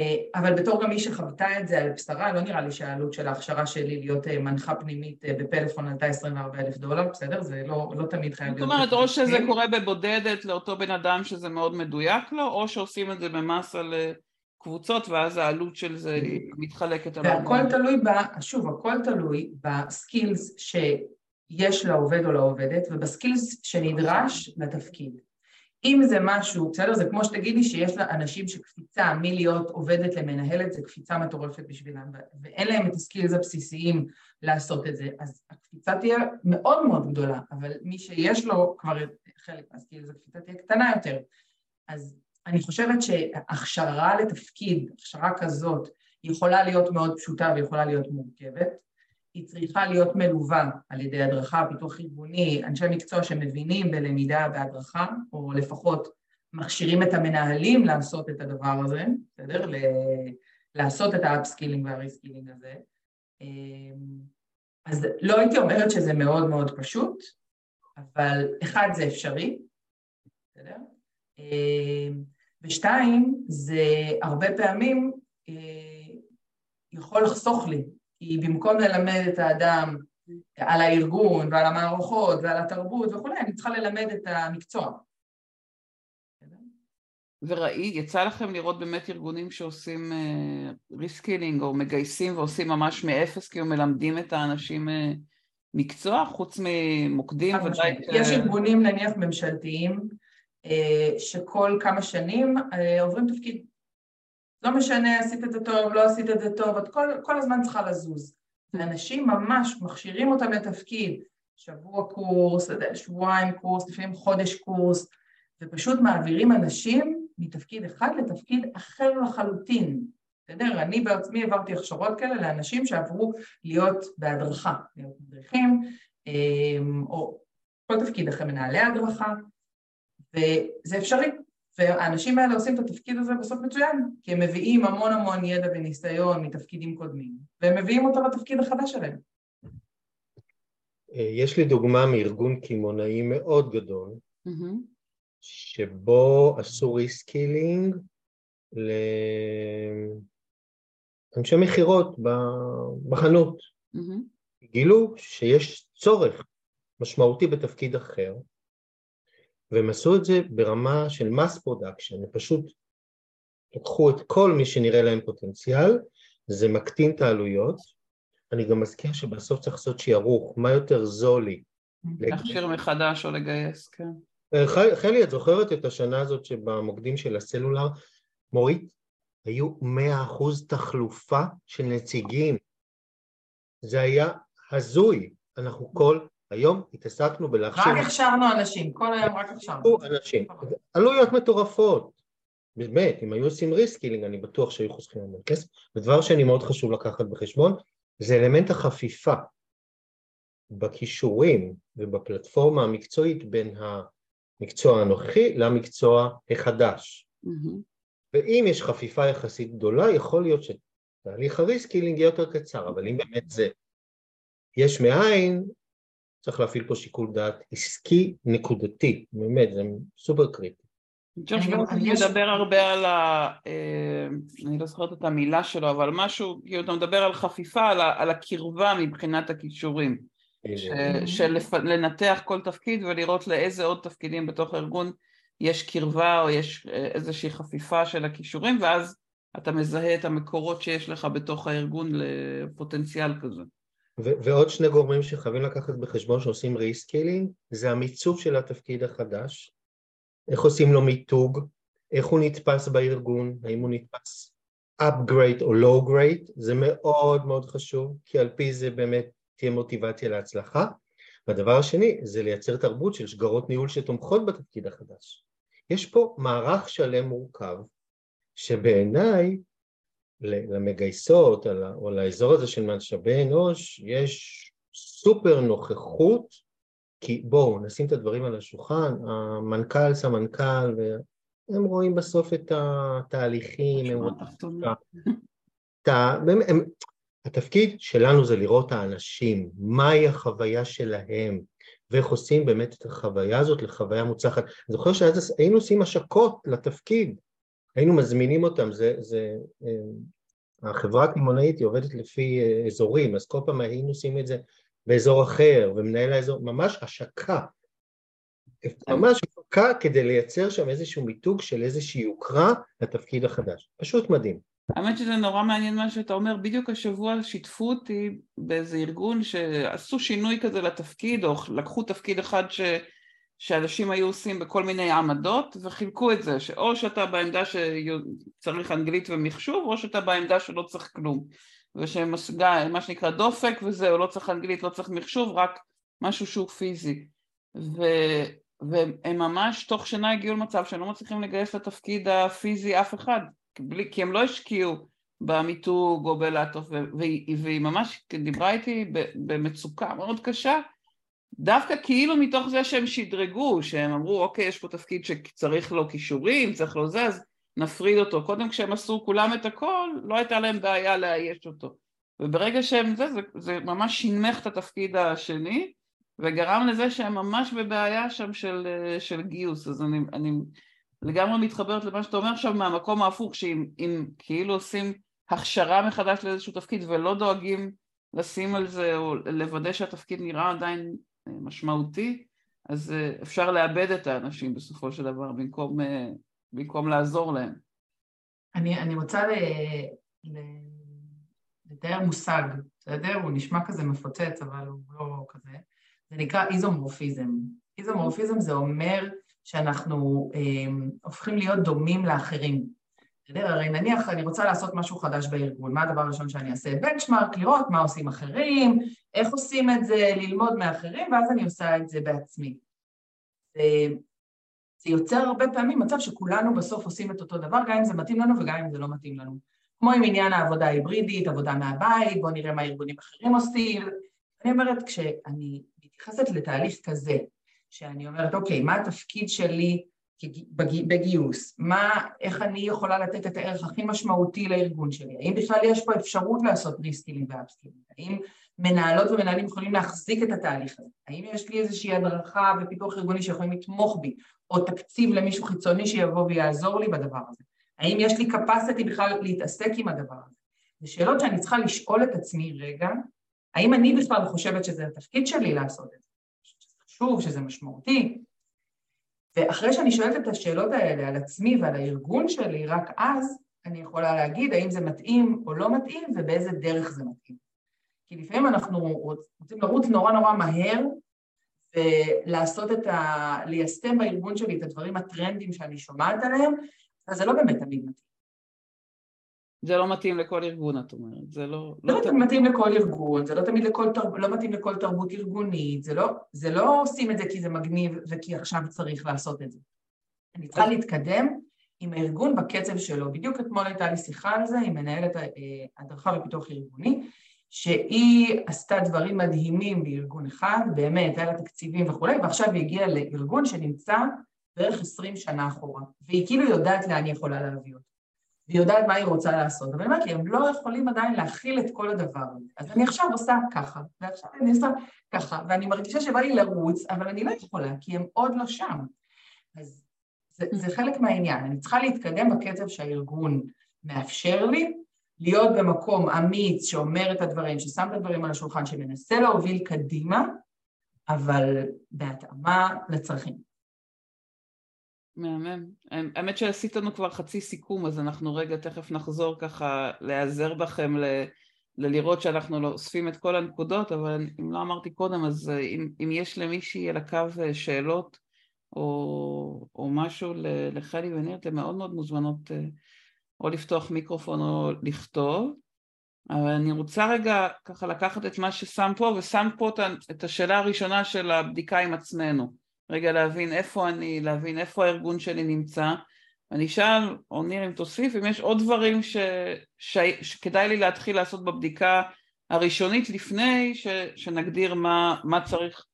אה, אבל בתור גם מי שחוותה את זה על בשרה, לא נראה לי שהעלות של ההכשרה שלי להיות אה, מנחה פנימית אה, בפלאפון עלתה 24 אלף דולר, בסדר? זה לא, לא תמיד חייב להיות... זאת אומרת, או שזה קורה בבודדת לאותו בן אדם שזה מאוד מדויק לו, או שעושים את זה במס על קבוצות, ואז העלות של זה מתחלקת. והכל תלוי, ב, שוב, הכל תלוי בסקילס שיש לעובד או לעובדת, ובסקילס שנדרש לתפקיד. אם זה משהו, בסדר? זה כמו שתגידי שיש לאנשים שקפיצה מלהיות עובדת למנהלת, זה קפיצה מטורפת בשבילם, ואין להם את הסקילס הבסיסיים לעשות את זה, אז הקפיצה תהיה מאוד מאוד גדולה, אבל מי שיש לו כבר חלק מהסקילס, הקפיצה תהיה קטנה יותר. אז אני חושבת שהכשרה לתפקיד, הכשרה כזאת, יכולה להיות מאוד פשוטה ויכולה להיות מורכבת. היא צריכה להיות מלווה על ידי הדרכה, פיתוח ארגוני, אנשי מקצוע שמבינים בלמידה בהדרכה, או לפחות מכשירים את המנהלים לעשות את הדבר הזה, בסדר? לעשות את ה upskilling וה reskilling הזה. אמ, אז לא הייתי אומרת שזה מאוד מאוד פשוט, אבל אחד זה אפשרי, בסדר? אמ, ושתיים, זה הרבה פעמים אה, יכול לחסוך לי כי במקום ללמד את האדם על הארגון ועל המערכות ועל התרבות וכולי, אני צריכה ללמד את המקצוע. וראי, יצא לכם לראות באמת ארגונים שעושים reskilling uh, או מגייסים ועושים ממש מאפס, כאילו מלמדים את האנשים uh, מקצוע, חוץ ממוקדים ודאי... יש ארגונים נניח ממשלתיים uh, שכל כמה שנים uh, עוברים תפקיד. לא משנה, עשית את זה טוב, לא עשית את זה טוב, את כל, כל הזמן צריכה לזוז. ואנשים ממש מכשירים אותם לתפקיד, שבוע קורס, שבועיים קורס, לפעמים חודש קורס, ופשוט מעבירים אנשים מתפקיד אחד לתפקיד אחר לחלוטין. בסדר? אני בעצמי העברתי הכשרות כאלה לאנשים שעברו להיות בהדרכה, להיות מדריכים, אמ, או כל תפקיד אחרי מנהלי הדרכה, וזה אפשרי. והאנשים האלה עושים את התפקיד הזה בסוף מצוין, כי הם מביאים המון המון ידע וניסיון מתפקידים קודמים, והם מביאים אותו לתפקיד החדש שלהם. אה, יש לי דוגמה מארגון קמעונאי מאוד גדול, mm-hmm. שבו עשו reskilling לאנשי מכירות בחנות. Mm-hmm. גילו שיש צורך משמעותי בתפקיד אחר, והם עשו את זה ברמה של mass production, הם פשוט לקחו את כל מי שנראה להם פוטנציאל, זה מקטין את העלויות. אני גם מזכיר שבסוף צריך לעשות שיערוך, מה יותר זול לי. להכשיר מחדש או לגייס, כן. אה, חלי, את זוכרת את השנה הזאת שבמוקדים של הסלולר, מורית, היו מאה אחוז תחלופה של נציגים. זה היה הזוי. אנחנו כל היום התעסקנו בלהכשיר... רק הכשרנו אנשים, כל היום רק הכשרנו. אנשים. עלויות מטורפות. באמת, אם היו עושים reskilling, אני בטוח שהיו חוסכים המון כסף. ודבר שאני מאוד חשוב לקחת בחשבון, זה אלמנט החפיפה בכישורים ובפלטפורמה המקצועית בין המקצוע הנוכחי למקצוע החדש. Mm-hmm. ואם יש חפיפה יחסית גדולה, יכול להיות שתהליך ה reskilling יהיה יותר קצר, אבל אם באמת זה יש מאין, צריך להפעיל פה שיקול דעת עסקי נקודתי, באמת, זה סופר קריטי. ג'וש מדבר הרבה על ה... אה, אני לא זוכרת את המילה שלו, אבל משהו, כאילו אתה מדבר על חפיפה, על הקרבה מבחינת הכישורים. של לנתח כל תפקיד ולראות לאיזה עוד תפקידים בתוך הארגון יש קרבה או יש אה, איזושהי חפיפה של הכישורים ואז אתה מזהה את המקורות שיש לך בתוך הארגון לפוטנציאל כזה. ועוד שני גורמים שחייבים לקחת בחשבון שעושים reskilling זה המיצוב של התפקיד החדש, איך עושים לו מיתוג, איך הוא נתפס בארגון, האם הוא נתפס upgrade או low grade, זה מאוד מאוד חשוב, כי על פי זה באמת תהיה מוטיבציה להצלחה. והדבר השני זה לייצר תרבות של שגרות ניהול שתומכות בתפקיד החדש. יש פה מערך שלם מורכב, שבעיניי למגייסות או לאזור הזה של משאבי אנוש יש סופר נוכחות כי בואו נשים את הדברים על השולחן, המנכ"ל, סמנכ"ל, והם רואים בסוף את התהליכים, הם רואים את ה... התפקיד שלנו זה לראות האנשים, מהי החוויה שלהם, ואיך עושים באמת את החוויה הזאת לחוויה מוצלחת. אני זוכר שהיינו עושים השקות לתפקיד, היינו מזמינים אותם, זה, זה, אה, החברה הקמעונאית היא עובדת לפי אה, אזורים, אז כל פעם היינו עושים את זה באזור אחר, ומנהל האזור, ממש השקה, ממש השקה כדי לייצר שם איזשהו מיתוג של איזושהי יוקרה לתפקיד החדש, פשוט מדהים. האמת שזה נורא מעניין מה שאתה אומר, בדיוק השבוע שיתפו אותי באיזה ארגון שעשו שינוי כזה לתפקיד, או לקחו תפקיד אחד ש... שאנשים היו עושים בכל מיני עמדות וחילקו את זה, שאו שאתה בעמדה שצריך אנגלית ומחשוב או שאתה בעמדה שלא צריך כלום. ושמשגע, מה שנקרא דופק וזהו, לא צריך אנגלית, לא צריך מחשוב, רק משהו שהוא פיזי. ו... והם ממש תוך שנה הגיעו למצב שהם לא מצליחים לגייס לתפקיד הפיזי אף אחד בלי, כי הם לא השקיעו במיתוג או בלעטוף והיא, והיא ממש דיברה איתי במצוקה מאוד קשה דווקא כאילו מתוך זה שהם שדרגו, שהם אמרו אוקיי יש פה תפקיד שצריך לו כישורים, צריך לו זה, אז נפריד אותו. קודם כשהם עשו כולם את הכל, לא הייתה להם בעיה לאייש אותו. וברגע שהם זה, זה, זה ממש שינמך את התפקיד השני, וגרם לזה שהם ממש בבעיה שם של, של גיוס. אז אני, אני לגמרי מתחברת למה שאתה אומר עכשיו מהמקום ההפוך, שאם כאילו עושים הכשרה מחדש לאיזשהו תפקיד ולא דואגים לשים על זה או לוודא שהתפקיד נראה עדיין משמעותי, אז אה, אפשר לאבד את האנשים בסופו של דבר במקום, אה, במקום לעזור להם. אני, אני רוצה ל, ל, לתאר מושג, בסדר? הוא נשמע כזה מפוצץ, אבל הוא לא כזה. זה נקרא איזומורפיזם. איזומורפיזם זה אומר שאנחנו אה, הופכים להיות דומים לאחרים. בסדר? הרי נניח אני רוצה לעשות משהו חדש בארגון, מה הדבר הראשון שאני אעשה? בנצ'מארק, לראות מה עושים אחרים, איך עושים את זה, ללמוד מאחרים, ואז אני עושה את זה בעצמי. זה יוצר הרבה פעמים מצב שכולנו בסוף עושים את אותו דבר, גם אם זה מתאים לנו וגם אם זה לא מתאים לנו. כמו עם עניין העבודה ההיברידית, עבודה מהבית, בואו נראה מה ארגונים אחרים עושים. אני אומרת, כשאני מתייחסת לתהליך כזה, שאני אומרת, אוקיי, מה התפקיד שלי בגיוס? מה, איך אני יכולה לתת את הערך הכי משמעותי לארגון שלי? האם בכלל יש פה אפשרות לעשות reskilling ו upskilling? האם מנהלות ומנהלים יכולים להחזיק את התהליך הזה? האם יש לי איזושהי הדרכה ופיתוח ארגוני שיכולים לתמוך בי, או תקציב למישהו חיצוני שיבוא ויעזור לי בדבר הזה? האם יש לי capacity בכלל להתעסק עם הדבר הזה? זה שאלות שאני צריכה לשאול את עצמי רגע, האם אני בכלל חושבת שזה התפקיד שלי לעשות את זה? שזה חשוב, שזה משמעותי? ואחרי שאני שואלת את השאלות האלה על עצמי ועל הארגון שלי, רק אז אני יכולה להגיד האם זה מתאים או לא מתאים ובאיזה דרך זה מתאים. כי לפעמים אנחנו רוצים לרוץ נורא נורא מהר ולעשות את ה... ליישם בארגון שלי את הדברים הטרנדים שאני שומעת עליהם, אז זה לא באמת תמיד מתאים. זה לא מתאים לכל ארגון, את אומרת. זה לא... לא, לא תמיד מתאים לכל ארגון, זה לא תמיד לכל תרב... לא מתאים לכל תרבות ארגונית, זה לא, זה לא עושים את זה כי זה מגניב וכי עכשיו צריך לעשות את זה. אני צריכה להתקדם עם הארגון בקצב שלו. בדיוק אתמול הייתה לי שיחה על זה עם מנהלת אה, הדרכה ופיתוח ארגוני, שהיא עשתה דברים מדהימים בארגון אחד, באמת, היה לה תקציבים וכולי, ועכשיו היא הגיעה לארגון שנמצא בערך עשרים שנה אחורה, והיא כאילו יודעת לאן היא יכולה להביא אותו. והיא יודעת מה היא רוצה לעשות, אבל לי, הם לא יכולים עדיין להכיל את כל הדבר הזה. אז אני עכשיו עושה ככה, ועכשיו אני עושה ככה, ואני מרגישה שבא לי לרוץ, אבל אני לא יכולה, כי הם עוד לא שם. אז זה, זה חלק מהעניין, אני צריכה להתקדם בקצב שהארגון מאפשר לי, להיות במקום אמיץ שאומר את הדברים, ששם את הדברים על השולחן, שמנסה להוביל קדימה, אבל בהתאמה לצרכים. מהמם. האמת שעשית לנו כבר חצי סיכום, אז אנחנו רגע תכף נחזור ככה להיעזר בכם ל... ללראות שאנחנו לא אוספים את כל הנקודות, אבל אם לא אמרתי קודם, אז אה, אם, אם יש למישהי על הקו אה, שאלות או, או משהו לחלי וניר, אתן מאוד מאוד מוזמנות אה, או לפתוח מיקרופון או לכתוב. אבל אני רוצה רגע ככה לקחת את מה ששם פה, ושם פה את השאלה הראשונה של הבדיקה עם עצמנו. רגע להבין איפה אני, להבין איפה הארגון שלי נמצא. אני אשאל, או ניר אם תוסיף, אם יש עוד דברים ש... ש... שכדאי לי להתחיל לעשות בבדיקה הראשונית לפני ש... שנגדיר מה, מה צריך,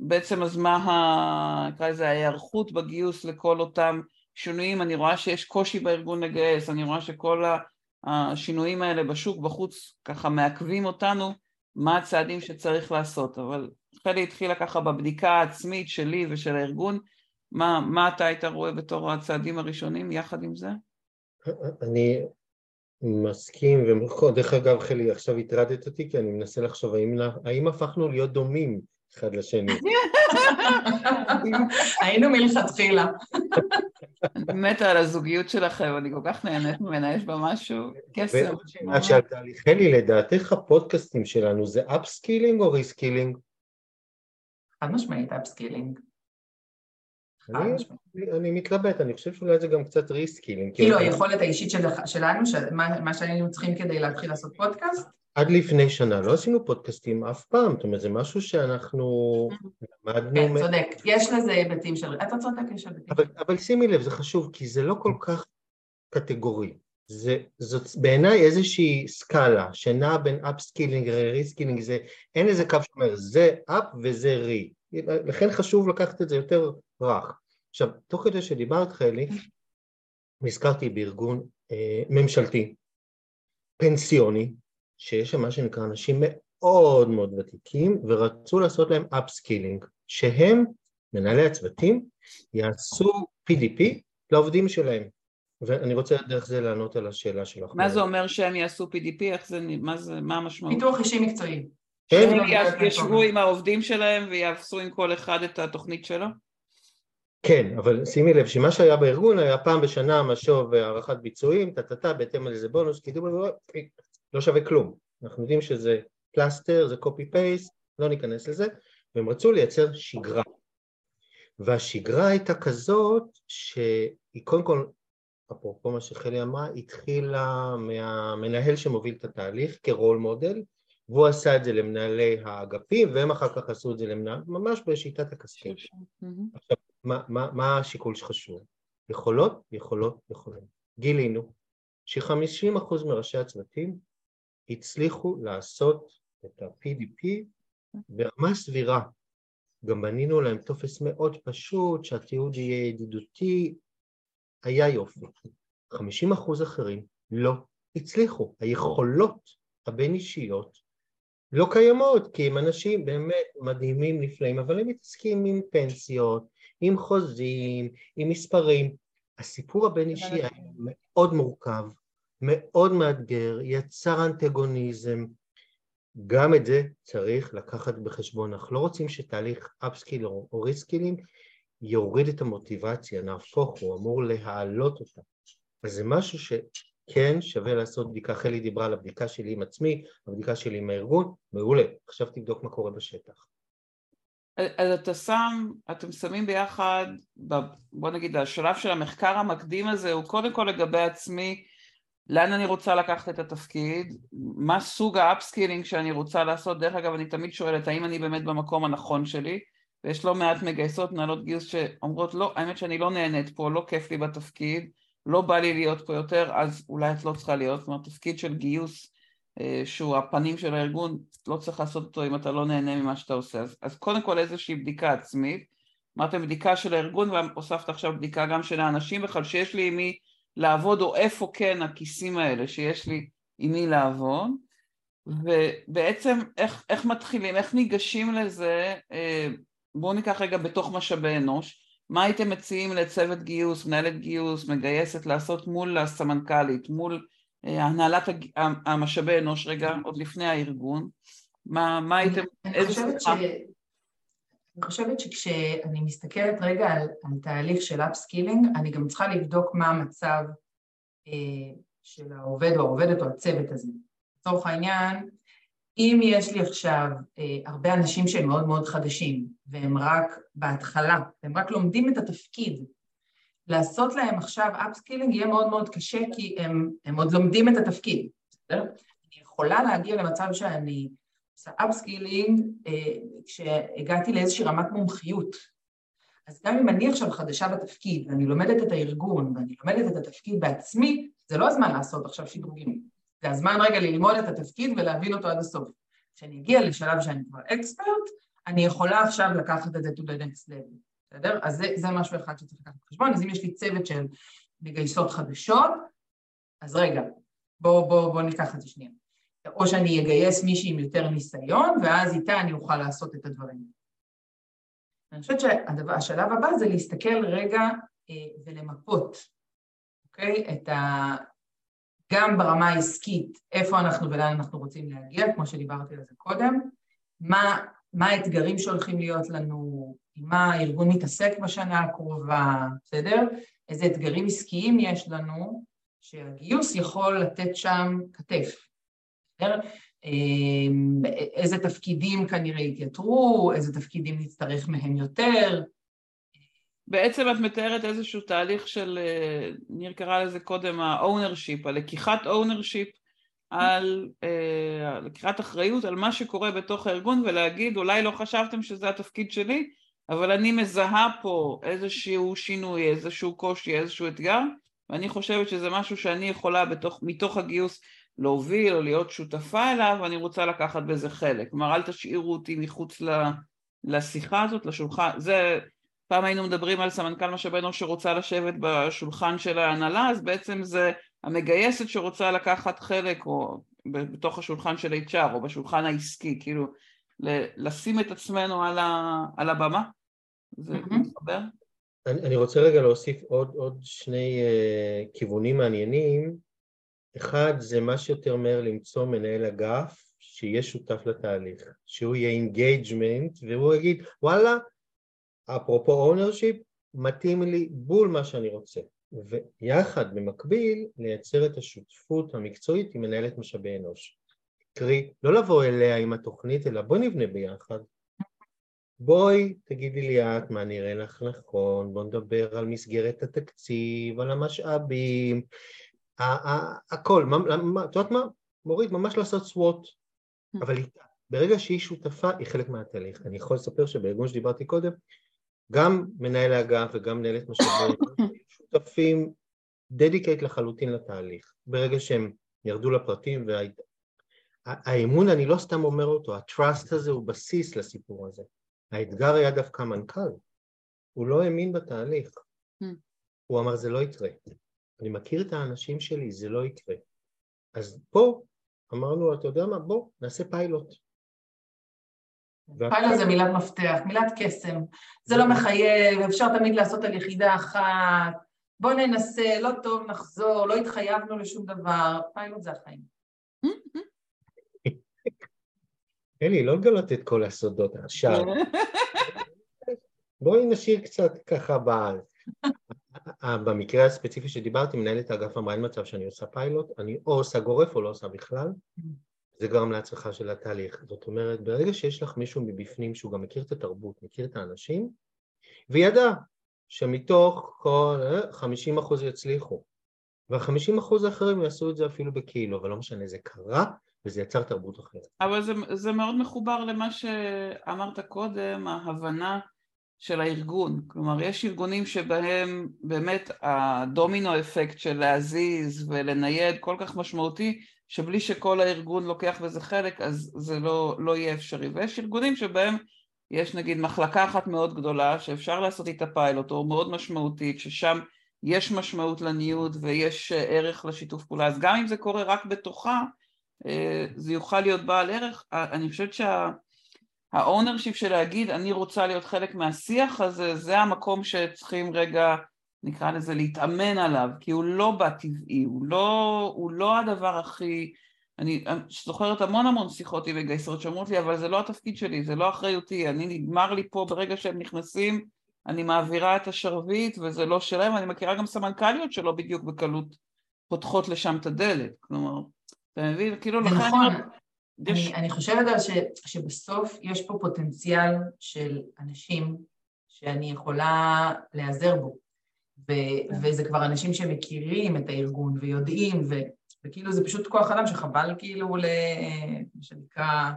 בעצם אז מה ה... נקרא לזה ההיערכות בגיוס לכל אותם שינויים, אני רואה שיש קושי בארגון לגייס, אני רואה שכל השינויים האלה בשוק בחוץ ככה מעכבים אותנו, מה הצעדים שצריך לעשות, אבל חלי התחילה ככה בבדיקה העצמית שלי ושל הארגון, מה, מה אתה היית רואה בתור הצעדים הראשונים יחד עם זה? אני מסכים, ודרך אגב חלי עכשיו הטרדת אותי כי אני מנסה לחשוב האם, האם הפכנו להיות דומים אחד לשני. <laughs> היינו מלכתחילה. אני מתה על הזוגיות שלכם, אני כל כך נהנית ממנה, יש בה משהו קסם. ועוד שאלה שאלת לי, חלי, לדעתך הפודקאסטים שלנו זה upskilling או reskilling? חד משמעית upskilling. אני מתלבט, אני חושב שאולי זה גם קצת reskilling. כאילו היכולת האישית שלנו, מה שהיינו צריכים כדי להתחיל לעשות פודקאסט? עד לפני שנה לא עשינו פודקאסטים אף פעם, זאת אומרת זה משהו שאנחנו למדנו... כן, צודק, יש לזה היבטים של... אתה צודק, יש היבטים. אבל שימי לב, זה חשוב, כי זה לא כל כך קטגורי. זה, זאת בעיניי איזושהי סקאלה שנעה בין upskilling ל reskilling, זה, אין איזה קו שאומר זה up וזה re, לכן חשוב לקחת את זה יותר רך. עכשיו, תוך כדי שדיברת חלי, נזכרתי בארגון אה, ממשלתי, פנסיוני, שיש שם מה שנקרא אנשים מאוד מאוד ותיקים ורצו לעשות להם upskilling, שהם, מנהלי הצוותים, יעשו PDP לעובדים שלהם. ואני רוצה דרך זה לענות על השאלה שלך. מה זה אומר שהם יעשו PDP? איך זה, מה זה, מה המשמעות? פיתוח אישי מקצועי. שהם ישבו עם העובדים שלהם ויעשו עם כל אחד את התוכנית שלו? כן, אבל שימי לב שמה שהיה בארגון היה פעם בשנה משוב הערכת ביצועים, טה-טה-טה, בהתאם על איזה בונוס, קידום, לא שווה כלום. אנחנו יודעים שזה פלסטר, זה קופי פייסט, לא ניכנס לזה, והם רצו לייצר שגרה. והשגרה הייתה כזאת שהיא קודם כל אפרופו מה שחלי אמרה, התחילה מהמנהל שמוביל את התהליך כרול מודל, והוא עשה את זה למנהלי האגפים, והם אחר כך עשו את זה למנהל, ממש בשיטת הקסקט. עכשיו, מה, מה, מה השיקול שחשוב? יכולות, יכולות, יכולות. גילינו ש-50% מראשי הצוותים הצליחו לעשות את ה-PDP ברמה סבירה. גם בנינו להם טופס מאוד פשוט, שהתיעוד יהיה ידידותי, היה יופי. 50% אחרים לא הצליחו. היכולות הבין אישיות לא קיימות, כי הם אנשים באמת מדהימים, נפלאים, אבל הם מתעסקים עם פנסיות, עם חוזים, עם מספרים. הסיפור הבין אישי היה מאוד מורכב, מאוד מאתגר, יצר אנטגוניזם. גם את זה צריך לקחת בחשבון. אנחנו לא רוצים שתהליך upskill או reskilling יוריד את המוטיבציה, נהפוך, הוא אמור להעלות אותה. אז זה משהו שכן שווה לעשות בדיקה. חלי דיברה על הבדיקה שלי עם עצמי, הבדיקה שלי עם הארגון, מעולה. עכשיו תבדוק מה קורה בשטח. אז אתה שם, אתם שמים ביחד, בוא נגיד, השלב של המחקר המקדים הזה הוא קודם כל לגבי עצמי, לאן אני רוצה לקחת את התפקיד, מה סוג ה upskilling שאני רוצה לעשות, דרך אגב אני תמיד שואלת האם אני באמת במקום הנכון שלי, ויש לא מעט מגייסות, מנהלות גיוס שאומרות לא, האמת שאני לא נהנית פה, לא כיף לי בתפקיד, לא בא לי להיות פה יותר, אז אולי את לא צריכה להיות, זאת אומרת תפקיד של גיוס אה, שהוא הפנים של הארגון, לא צריך לעשות אותו אם אתה לא נהנה ממה שאתה עושה. אז, אז קודם כל איזושהי בדיקה עצמית, אמרתם בדיקה של הארגון והוספת עכשיו בדיקה גם של האנשים בכלל שיש לי עם מי לעבוד או איפה כן הכיסים האלה שיש לי עם מי לעבוד. ובעצם איך, איך מתחילים, איך ניגשים לזה, אה, בואו ניקח רגע בתוך משאבי אנוש, מה הייתם מציעים לצוות גיוס, מנהלת גיוס, מגייסת לעשות מול הסמנכ"לית, מול אה, הנהלת המשאבי אנוש רגע, עוד לפני הארגון, מה, מה הייתם, איזה שיחה? אני חושבת שכשאני מסתכלת רגע על, על תהליך של upskilling, אני גם צריכה לבדוק מה המצב אה, של העובד או העובדת או הצוות הזה. לצורך העניין, אם יש לי עכשיו אה, הרבה אנשים שהם מאוד מאוד חדשים, והם רק בהתחלה, והם רק לומדים את התפקיד, לעשות להם עכשיו upskilling יהיה מאוד מאוד קשה כי הם, הם עוד לומדים את התפקיד, בסדר? אני יכולה להגיע למצב שאני עושה upskilling אה, כשהגעתי לאיזושהי רמת מומחיות. אז גם אם אני עכשיו חדשה בתפקיד ואני לומדת את הארגון ואני לומדת את התפקיד בעצמי, זה לא הזמן לעשות עכשיו שדרוגים. זה הזמן רגע ללמוד את התפקיד ולהבין אותו עד הסוף. כשאני אגיע לשלב שאני כבר אקספרט, אני יכולה עכשיו לקחת את זה to the next level. בסדר? אז זה, זה משהו אחד שצריך לקחת בחשבון. אז אם יש לי צוות של מגייסות חדשות, אז רגע, בואו בוא, בוא ניקח את זה שנייה. או שאני אגייס מישהי עם יותר ניסיון, ואז איתה אני אוכל לעשות את הדברים. אני חושבת שהשלב הבא זה להסתכל רגע אה, ולמפות, אוקיי? את ה... גם ברמה העסקית, איפה אנחנו ולאן אנחנו רוצים להגיע, כמו שדיברתי על זה קודם, מה, מה האתגרים שהולכים להיות לנו, מה הארגון מתעסק בשנה הקרובה, בסדר? איזה אתגרים עסקיים יש לנו, שהגיוס יכול לתת שם כתף, בסדר? אמ, איזה תפקידים כנראה יתייתרו, איזה תפקידים נצטרך מהם יותר. בעצם את מתארת איזשהו תהליך של, אה, ניר קרא לזה קודם ה-ownership, הלקיחת ownership על אה, לקיחת אחריות על מה שקורה בתוך הארגון ולהגיד אולי לא חשבתם שזה התפקיד שלי אבל אני מזהה פה איזשהו שינוי, איזשהו קושי, איזשהו אתגר ואני חושבת שזה משהו שאני יכולה בתוך, מתוך הגיוס להוביל או להיות שותפה אליו ואני רוצה לקחת בזה חלק. כלומר אל תשאירו אותי מחוץ לשיחה הזאת, לשולחן, זה פעם היינו מדברים על סמנכ"ל משאבי אנוש שרוצה לשבת בשולחן של ההנהלה אז בעצם זה המגייסת שרוצה לקחת חלק או בתוך השולחן של HR או בשולחן העסקי, כאילו לשים את עצמנו על, ה, על הבמה, זה מתחבר? אני, אני רוצה רגע להוסיף עוד, עוד שני uh, כיוונים מעניינים. אחד זה מה שיותר מהר למצוא מנהל אגף שיהיה שותף לתהליך, שהוא יהיה engagement והוא יגיד וואלה אפרופו ownership מתאים לי בול מה שאני רוצה ויחד במקביל לייצר את השותפות המקצועית עם מנהלת משאבי אנוש קרי לא לבוא אליה עם התוכנית אלא בואי נבנה ביחד בואי תגידי לי את מה נראה לך נכון, בוא נדבר על מסגרת התקציב, על המשאבים, הכל, את יודעת מה? מורית, ממש לעשות SWOT, mm. אבל. ברגע שהיא שותפה, היא חלק מהתהליך. אני יכול לספר שבארגון שדיברתי קודם, גם מנהל האגף וגם מנהלת משאבי <laughs> שותפים dedicate לחלוטין לתהליך. ברגע שהם ירדו לפרטים והאמון, אני לא סתם אומר אותו, ה trust הזה הוא בסיס לסיפור הזה. האתגר היה דווקא מנכ"ל, הוא לא האמין בתהליך. Mm. הוא אמר זה לא יקרה. אני מכיר את האנשים שלי, זה לא יקרה. אז פה אמרנו, אתה יודע מה, בוא, נעשה פיילוט. פיילוט זה מילת מפתח, מילת קסם. זה לא מחייב, אפשר תמיד לעשות על יחידה אחת. בוא ננסה, לא טוב, נחזור, לא התחייבנו לשום דבר. פיילוט זה החיים. <laughs> אלי, לא לגלות את כל הסודות עכשיו. <laughs> בואי נשאיר קצת ככה בעל. <laughs> במקרה הספציפי שדיברתי, מנהלת האגף אמרה אין מצב שאני עושה פיילוט, אני או עושה גורף או לא עושה בכלל, זה גרם להצלחה של התהליך. זאת אומרת, ברגע שיש לך מישהו מבפנים שהוא גם מכיר את התרבות, מכיר את האנשים, וידע שמתוך כל 50 אה, אחוז יצליחו, וה-50 אחוז האחרים יעשו את זה אפילו בכאילו, אבל לא משנה, זה קרה וזה יצר תרבות אחרת. אבל זה, זה מאוד מחובר למה שאמרת קודם, ההבנה של הארגון. כלומר, יש ארגונים שבהם באמת הדומינו אפקט של להזיז ולנייד כל כך משמעותי, שבלי שכל הארגון לוקח בזה חלק, אז זה לא, לא יהיה אפשרי. ויש ארגונים שבהם יש נגיד מחלקה אחת מאוד גדולה, שאפשר לעשות איתה פיילוט, או מאוד משמעותית, ששם יש משמעות לניוד ויש ערך לשיתוף פעולה. אז גם אם זה קורה רק בתוכה, אה, זה יוכל להיות בעל ערך. אני חושבת שה... ה ownership של להגיד אני רוצה להיות חלק מהשיח הזה, זה המקום שצריכים רגע, נקרא לזה, להתאמן עליו, כי הוא לא בטבעי, הוא לא, הוא לא הדבר הכי... אני זוכרת המון המון שיחות עם מגייסות שאומרות לי, אבל זה לא התפקיד שלי, זה לא אחריותי, אני נגמר לי פה ברגע שהם נכנסים, אני מעבירה את השרביט וזה לא שלהם, אני מכירה גם סמנכ"ליות שלא בדיוק בקלות פותחות לשם את הדלת, כלומר, אתה מבין? כאילו לכן... נכון. יש... אני, אני חושבת על ש, שבסוף יש פה פוטנציאל של אנשים שאני יכולה להיעזר בו, ו, כן. וזה כבר אנשים שמכירים את הארגון ויודעים, ו, וכאילו זה פשוט כוח אדם שחבל כאילו ל... מה שנקרא...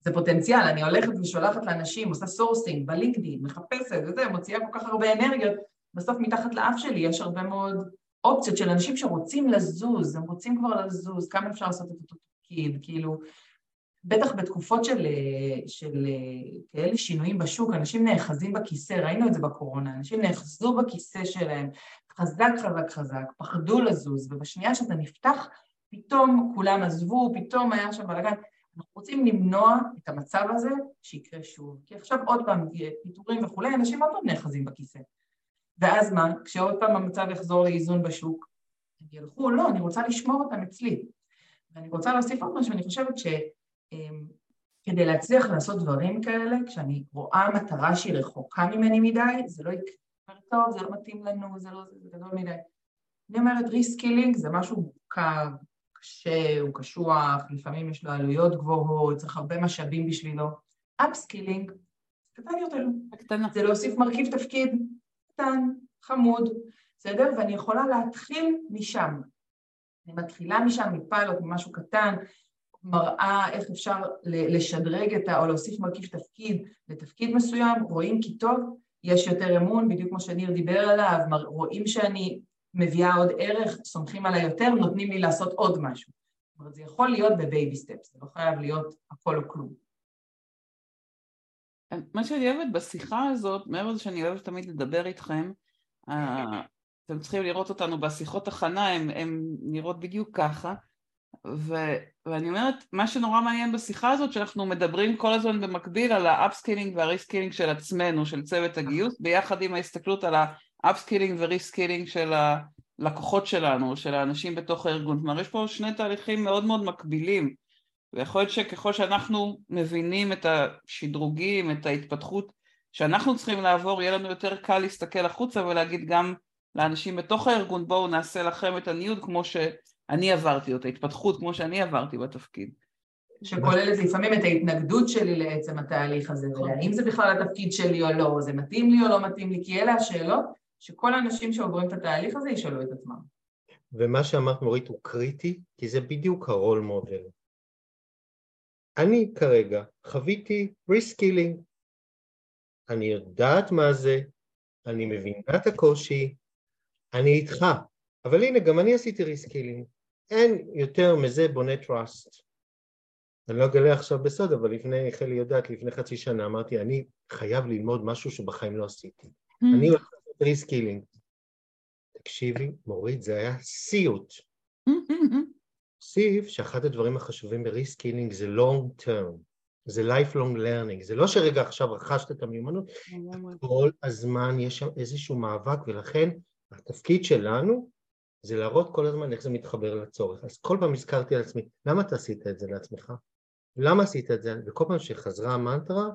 זה פוטנציאל, אני הולכת ושולחת לאנשים, עושה sourcing בלינקדאין, מחפשת וזה, מוציאה כל כך הרבה אנרגיות, בסוף מתחת לאף שלי יש הרבה מאוד אופציות של אנשים שרוצים לזוז, הם רוצים כבר לזוז, כמה אפשר לעשות את אותו תפקיד, כאילו, בטח בתקופות של, של כאלה שינויים בשוק, אנשים נאחזים בכיסא, ראינו את זה בקורונה, אנשים נאחזו בכיסא שלהם, חזק חזק חזק, פחדו לזוז, ובשנייה שאתה נפתח, פתאום כולם עזבו, פתאום היה שם בלאגן. אנחנו רוצים למנוע את המצב הזה שיקרה שוב, כי עכשיו עוד פעם פיטורים וכולי, אנשים עוד פעם נאחזים בכיסא. ואז מה? כשעוד פעם המצב יחזור לאיזון בשוק, הם ילכו, לא, אני רוצה לשמור אותם אצלי. ואני רוצה להוסיף עוד משהו, אני חושבת ש... אמ, כדי להצליח לעשות דברים כאלה, כשאני רואה מטרה שהיא רחוקה ממני מדי, זה לא יקרה טוב, זה לא מתאים לנו, זה לא, זה גדול מדי. אני אומרת reskilling זה משהו מורכב, קשה, הוא קשוח, לפעמים יש לו עלויות גבוהות, צריך הרבה משאבים בשבילו. upskilling, קטן יותר. קטנה. זה להוסיף מרכיב תפקיד קטן, חמוד, בסדר? ואני יכולה להתחיל משם. אני מתחילה משם, מפיילוט, ממשהו קטן, מראה איך אפשר לשדרג את ה... או להוסיף מרכיב תפקיד לתפקיד מסוים, רואים כי טוב, יש יותר אמון, בדיוק כמו שניר דיבר עליו, רואים שאני מביאה עוד ערך, סומכים עליי יותר, נותנים לי לעשות עוד משהו. זאת אומרת, זה יכול להיות ב baby steps, זה לא חייב להיות הכל או כלום. מה שאני אוהבת בשיחה הזאת, מעבר לזה שאני אוהבת תמיד לדבר איתכם, אה, אתם צריכים לראות אותנו בשיחות הכנה, הן נראות בדיוק ככה, ו, ואני אומרת, מה שנורא מעניין בשיחה הזאת, שאנחנו מדברים כל הזמן במקביל על ה upskilling וה reskilling של עצמנו, של צוות הגיוס, ביחד עם ההסתכלות על ה upskilling ו reskilling של הלקוחות שלנו, של האנשים בתוך הארגון. כלומר, יש פה שני תהליכים מאוד מאוד מקבילים, ויכול להיות שככל שאנחנו מבינים את השדרוגים, את ההתפתחות שאנחנו צריכים לעבור, יהיה לנו יותר קל להסתכל החוצה ולהגיד גם לאנשים בתוך הארגון, בואו נעשה לכם את הניוד כמו ש... אני עברתי אותה, התפתחות כמו שאני עברתי בתפקיד. שכוללת לפעמים את ההתנגדות שלי לעצם התהליך הזה, נכון. והאם זה בכלל התפקיד שלי או לא, זה מתאים לי או לא מתאים לי, כי אלה השאלות שכל האנשים שעוברים את התהליך הזה ישאלו את עצמם. ומה שאמרת מורית הוא קריטי, כי זה בדיוק ה role model. אני כרגע חוויתי reskilling. אני יודעת מה זה, אני מבינה את הקושי, אני איתך, אבל הנה, גם אני עשיתי reskilling. אין יותר מזה בונה trust. אני לא אגלה עכשיו בסוד, אבל לפני, חלי יודעת, לפני חצי שנה אמרתי, אני חייב ללמוד משהו שבחיים לא עשיתי. Hmm. אני הולך לעשות reskilling. תקשיבי, מורית, זה היה סיוט. אוסיף שאחד הדברים החשובים ב reskilling זה long term, זה lifelong learning, זה לא שרגע עכשיו רכשת את המיומנות, כל הזמן יש שם איזשהו מאבק ולכן התפקיד שלנו זה להראות כל הזמן איך זה מתחבר לצורך. אז כל פעם הזכרתי על עצמי, למה אתה עשית את זה לעצמך? למה עשית את זה? וכל פעם שחזרה המנטרה,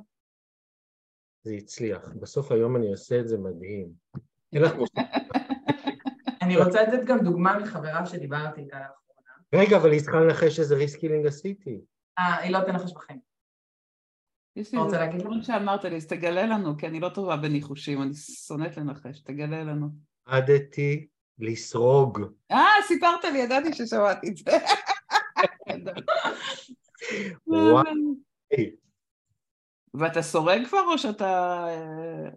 זה הצליח. בסוף היום אני עושה את זה מדהים. <laughs> אני רוצה לתת גם דוגמה מחברה שדיברתי איתה לאחרונה. רגע, אבל היא צריכה לנחש איזה reskilling עשיתי. אה, היא לא תנחש בחיים. יש לי איזה דברים שאמרת לי, אז תגלה לנו, כי אני לא טובה בניחושים, אני שונאת לנחש, תגלה לנו. למדתי לסרוג. אה, סיפרת לי, ידעתי ששמעתי את זה. <laughs> וואי. ואתה סורג כבר או שאתה... אה,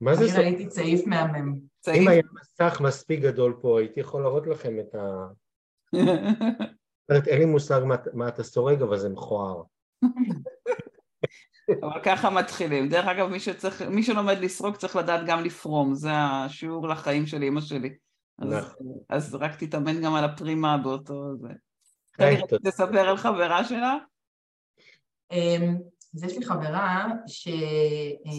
מה זה סורג? אני ראיתי צעיף מהמם. אם היה מסך מספיק גדול פה, הייתי יכול להראות לכם את ה... <laughs> אין לי מושג מה אתה סורג, אבל זה מכוער. <laughs> אבל ככה מתחילים. דרך אגב, מי, שצריך, מי שלומד לסרוג צריך לדעת גם לפרום, זה השיעור לחיים של אימא שלי. אז, נכון. אז רק תתאמן גם על הפרימה באותו זה. תספר על חברה שלה? אמ, אז יש לי חברה שהייתה,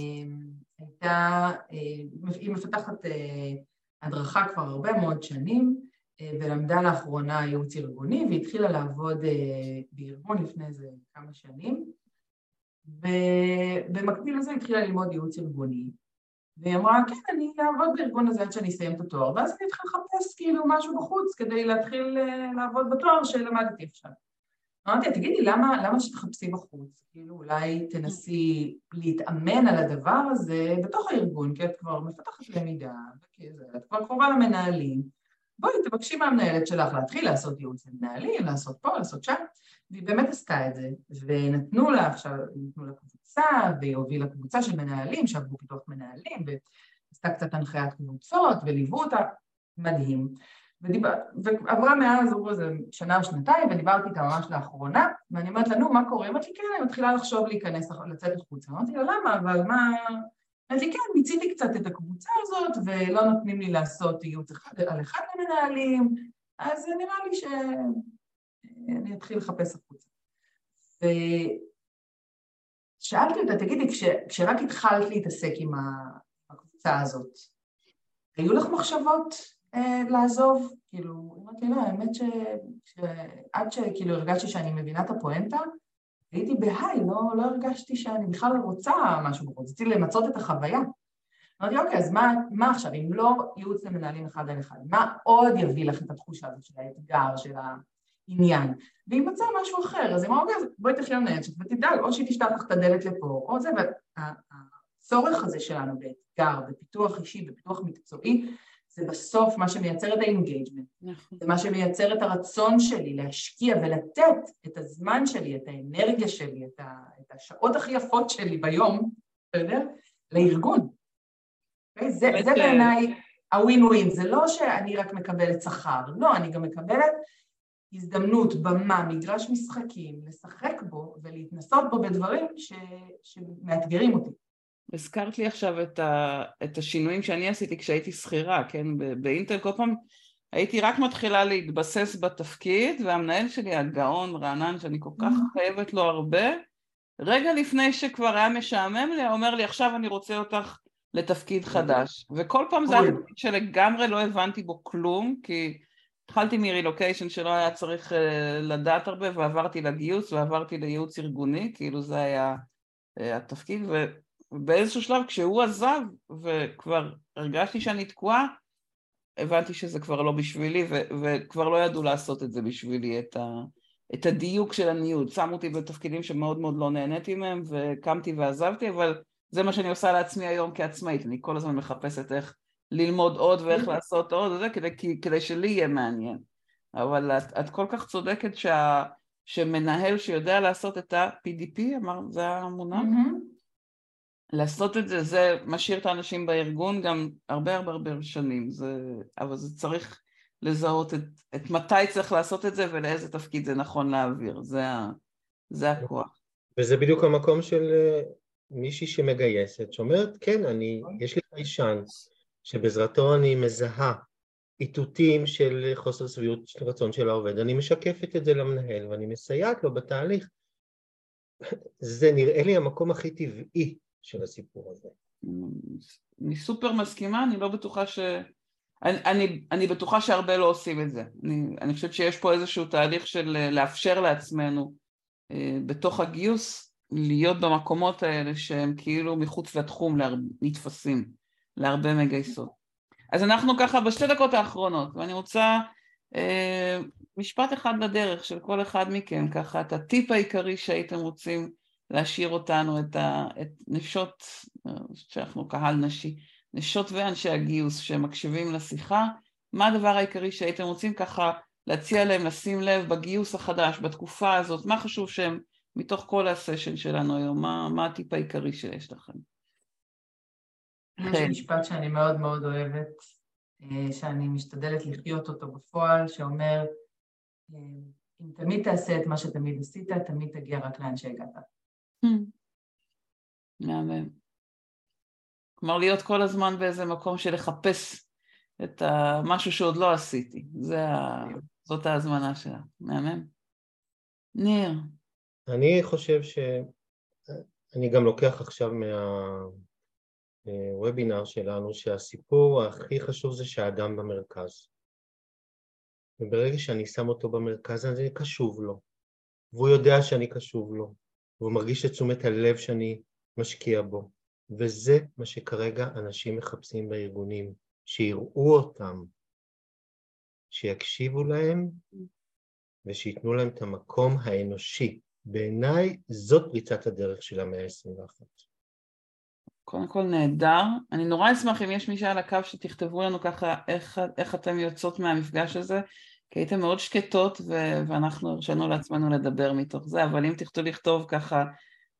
אמ, היא מפתחת אה, הדרכה כבר הרבה מאוד שנים, אה, ולמדה לאחרונה ייעוץ ארגוני, והתחילה לעבוד אה, בארגון לפני איזה כמה שנים, ובמקביל לזה התחילה ללמוד ייעוץ ארגוני, והיא אמרה, כן, אני אעבוד בארגון הזה עד שאני אסיים את התואר, ואז אני אתחיל לחפש כאילו משהו בחוץ כדי להתחיל לעבוד בתואר שלמדתי עכשיו. אמרתי תגידי, למה, למה שתחפשי בחוץ? כאילו, אולי תנסי להתאמן על הדבר הזה בתוך הארגון, כי את כבר מפתחת למידה, את כבר קרובה למנהלים. בואי, תבקשי מהמנהלת שלך להתחיל לעשות ייעוץ למנהלים, לעשות פה, לעשות שם, והיא באמת עשתה את זה, ונתנו לה עכשיו, נתנו לה קבוצה, והיא הובילה קבוצה של מנהלים שעברו פיתוח מנהלים, ועשתה קצת הנחיית קבוצות, וליוו אותה, מדהים. ודיבר, ועברה מאז, עברו איזה שנה או שנתיים, ודיברתי איתה ממש לאחרונה, ואני אומרת לה, נו, מה קורה? אומרת לי, כן, אני מתחילה לחשוב להיכנס, לצאת החוצה. אמרתי לה, למה? אבל מה... אמרת לי, כן, מיציתי קצת את הקבוצה הזאת, ולא נותנים לי לעשות ייעוץ אחד על אחד למנהלים, אז נראה לי שאני אתחיל לחפש החוצה. ושאלתי אותה, תגידי, כש, כשרק התחלת להתעסק עם הקבוצה הזאת, היו לך מחשבות אה, לעזוב, כאילו, אמרתי לא, האמת שעד שכאילו הרגשתי שאני מבינה את הפואנטה, הייתי בהיי, לא, לא הרגשתי שאני בכלל רוצה משהו רציתי למצות את החוויה. אמרתי, אוקיי, אז מה, מה עכשיו, אם לא ייעוץ למנהלים אחד על אחד, מה עוד יביא לך את התחושה הזאת של האתגר, של העניין? ואם מצא משהו אחר, אז היא אמרה, אוקיי, בואי תחי שלך ותדאג, או שהיא תשלח לך את הדלת לפה, או זה, והצורך הזה שלנו באתגר, בפיתוח אישי, בפיתוח מקצועי, זה בסוף מה שמייצר את ה engagement, נכון. זה מה שמייצר את הרצון שלי להשקיע ולתת את הזמן שלי, את האנרגיה שלי, את, ה, את השעות הכי יפות שלי ביום, יודע? לארגון. Okay? זה, זה בעיניי הווין ווין, זה לא שאני רק מקבלת שכר, לא, אני גם מקבלת הזדמנות, במה, מגרש משחקים, לשחק בו ולהתנסות בו בדברים ש, שמאתגרים אותי. הזכרת לי עכשיו את, ה, את השינויים שאני עשיתי כשהייתי שכירה, כן? באינטל כל פעם הייתי רק מתחילה להתבסס בתפקיד, והמנהל שלי, הגאון רענן, שאני כל כך mm-hmm. חייבת לו הרבה, רגע לפני שכבר היה משעמם לי, אומר לי, עכשיו אני רוצה אותך לתפקיד mm-hmm. חדש. וכל פעם זה היה תפקיד שלגמרי לא הבנתי בו כלום, כי התחלתי מרילוקיישן שלא היה צריך uh, לדעת הרבה, ועברתי לגיוס, ועברתי לייעוץ ארגוני, כאילו זה היה uh, התפקיד, ו... באיזשהו שלב כשהוא עזב וכבר הרגשתי שאני תקועה, הבנתי שזה כבר לא בשבילי ו- וכבר לא ידעו לעשות את זה בשבילי, את, ה- את הדיוק של הניוד. שמו אותי בתפקידים שמאוד מאוד לא נהניתי מהם וקמתי ועזבתי, אבל זה מה שאני עושה לעצמי היום כעצמאית, אני כל הזמן מחפשת איך ללמוד עוד ואיך לעשות עוד וזה, כדי, כדי שלי יהיה מעניין. אבל את, את כל כך צודקת שה... שמנהל שיודע לעשות את ה-PDP, אמר, זה המונח? Mm-hmm. לעשות את זה, זה משאיר את האנשים בארגון גם הרבה הרבה הרבה שנים, זה, אבל זה צריך לזהות את, את מתי צריך לעשות את זה ולאיזה תפקיד זה נכון להעביר, זה, ה, זה הכוח. וזה בדיוק המקום של אה, מישהי שמגייסת, שאומרת, כן, אני, יש לי חיישן, שבעזרתו אני מזהה איתותים של חוסר שביעות רצון של העובד, אני משקפת את זה למנהל ואני מסייעת לו בתהליך. זה נראה לי המקום הכי טבעי של הסיפור הזה. אני סופר מסכימה, אני לא בטוחה ש... אני, אני, אני בטוחה שהרבה לא עושים את זה. אני, אני חושבת שיש פה איזשהו תהליך של אה, לאפשר לעצמנו אה, בתוך הגיוס להיות במקומות האלה שהם כאילו מחוץ לתחום להר... נתפסים להרבה מגייסות. אז אנחנו ככה בשתי דקות האחרונות, ואני רוצה אה, משפט אחד לדרך של כל אחד מכם, ככה את הטיפ העיקרי שהייתם רוצים להשאיר אותנו, את, ה, את נשות, שאנחנו קהל נשי, נשות ואנשי הגיוס שמקשיבים לשיחה, מה הדבר העיקרי שהייתם רוצים ככה להציע להם לשים לב בגיוס החדש, בתקופה הזאת, מה חשוב שהם מתוך כל הסשן שלנו היום, מה, מה הטיפ העיקרי שיש לכם? יש כן. משפט שאני מאוד מאוד אוהבת, אה, שאני משתדלת לחיות אותו בפועל, שאומר, אה, אם תמיד תעשה את מה שתמיד עשית, תמיד תגיע רק לאן שהגעת. מהמם. כלומר, להיות כל הזמן באיזה מקום של לחפש את המשהו שעוד לא עשיתי. זה ה... זאת ההזמנה שלה. מהמם. ניר. אני חושב ש... אני גם לוקח עכשיו מהוובינר שלנו שהסיפור הכי חשוב זה שהאדם במרכז. וברגע שאני שם אותו במרכז אני קשוב לו, והוא יודע שאני קשוב לו, והוא מרגיש את תשומת הלב שאני משקיע בו, וזה מה שכרגע אנשים מחפשים בארגונים, שיראו אותם, שיקשיבו להם ושייתנו להם את המקום האנושי. בעיניי זאת פריצת הדרך של המאה ה-21. קודם כל נהדר. אני נורא אשמח אם יש מישהו על הקו שתכתבו לנו ככה איך, איך אתם יוצאות מהמפגש הזה, כי הייתם מאוד שקטות ו- ואנחנו הרשנו לעצמנו לדבר מתוך זה, אבל אם תכתבו לכתוב ככה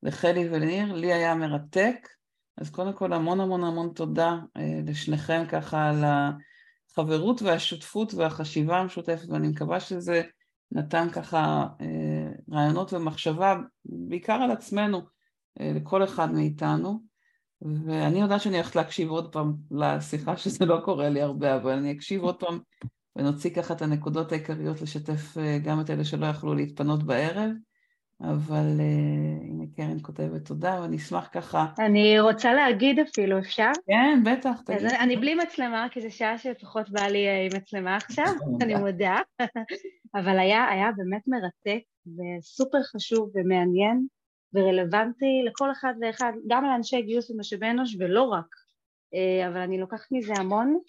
לחלי ולניר, לי היה מרתק, אז קודם כל המון המון המון תודה אה, לשניכם ככה על החברות והשותפות והחשיבה המשותפת, ואני מקווה שזה נתן ככה אה, רעיונות ומחשבה, בעיקר על עצמנו, אה, לכל אחד מאיתנו. ואני יודעת שאני הולכת להקשיב עוד פעם לשיחה, <laughs> שזה לא קורה לי הרבה, אבל אני אקשיב עוד פעם ונוציא ככה את הנקודות העיקריות לשתף אה, גם את אלה שלא יכלו להתפנות בערב. אבל uh, הנה קרן כותבת תודה, ואני אשמח ככה. אני רוצה להגיד אפילו, אפשר? כן, בטח, תגיד. אני בלי מצלמה, כי זו שעה שפחות בא לי אה, עם מצלמה עכשיו, <laughs> אני מודה. <laughs> אבל היה, היה באמת מרתק וסופר חשוב ומעניין ורלוונטי לכל אחד ואחד, גם לאנשי גיוס ומשאבי אנוש ולא רק. אה, אבל אני לוקחת מזה המון.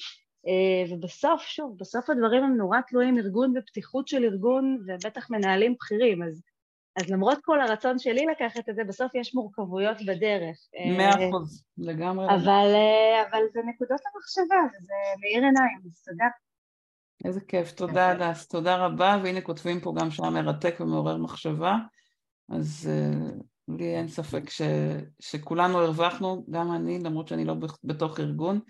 ובסוף, שוב, בסוף הדברים הם נורא תלויים ארגון ופתיחות של ארגון ובטח מנהלים בכירים, אז אז למרות כל הרצון שלי לקחת את זה, בסוף יש מורכבויות בדרך. מאה אחוז, לגמרי. אבל, אה, אבל זה נקודות למחשבה, וזה מאיר עיניים, אז תודה. איזה כיף, תודה הדס, תודה רבה, והנה כותבים פה גם שהיה מרתק ומעורר מחשבה, אז לי אין ספק ש, שכולנו הרווחנו, גם אני, למרות שאני לא בתוך ארגון.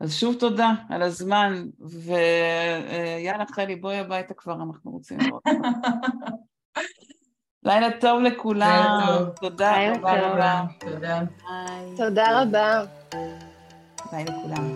אז שוב תודה על הזמן, ויאללה חלי, בואי הביתה כבר, אנחנו רוצים לראות. <laughs> לילה טוב לכולם. תודה רבה. תודה. תודה רבה. ביי לכולם.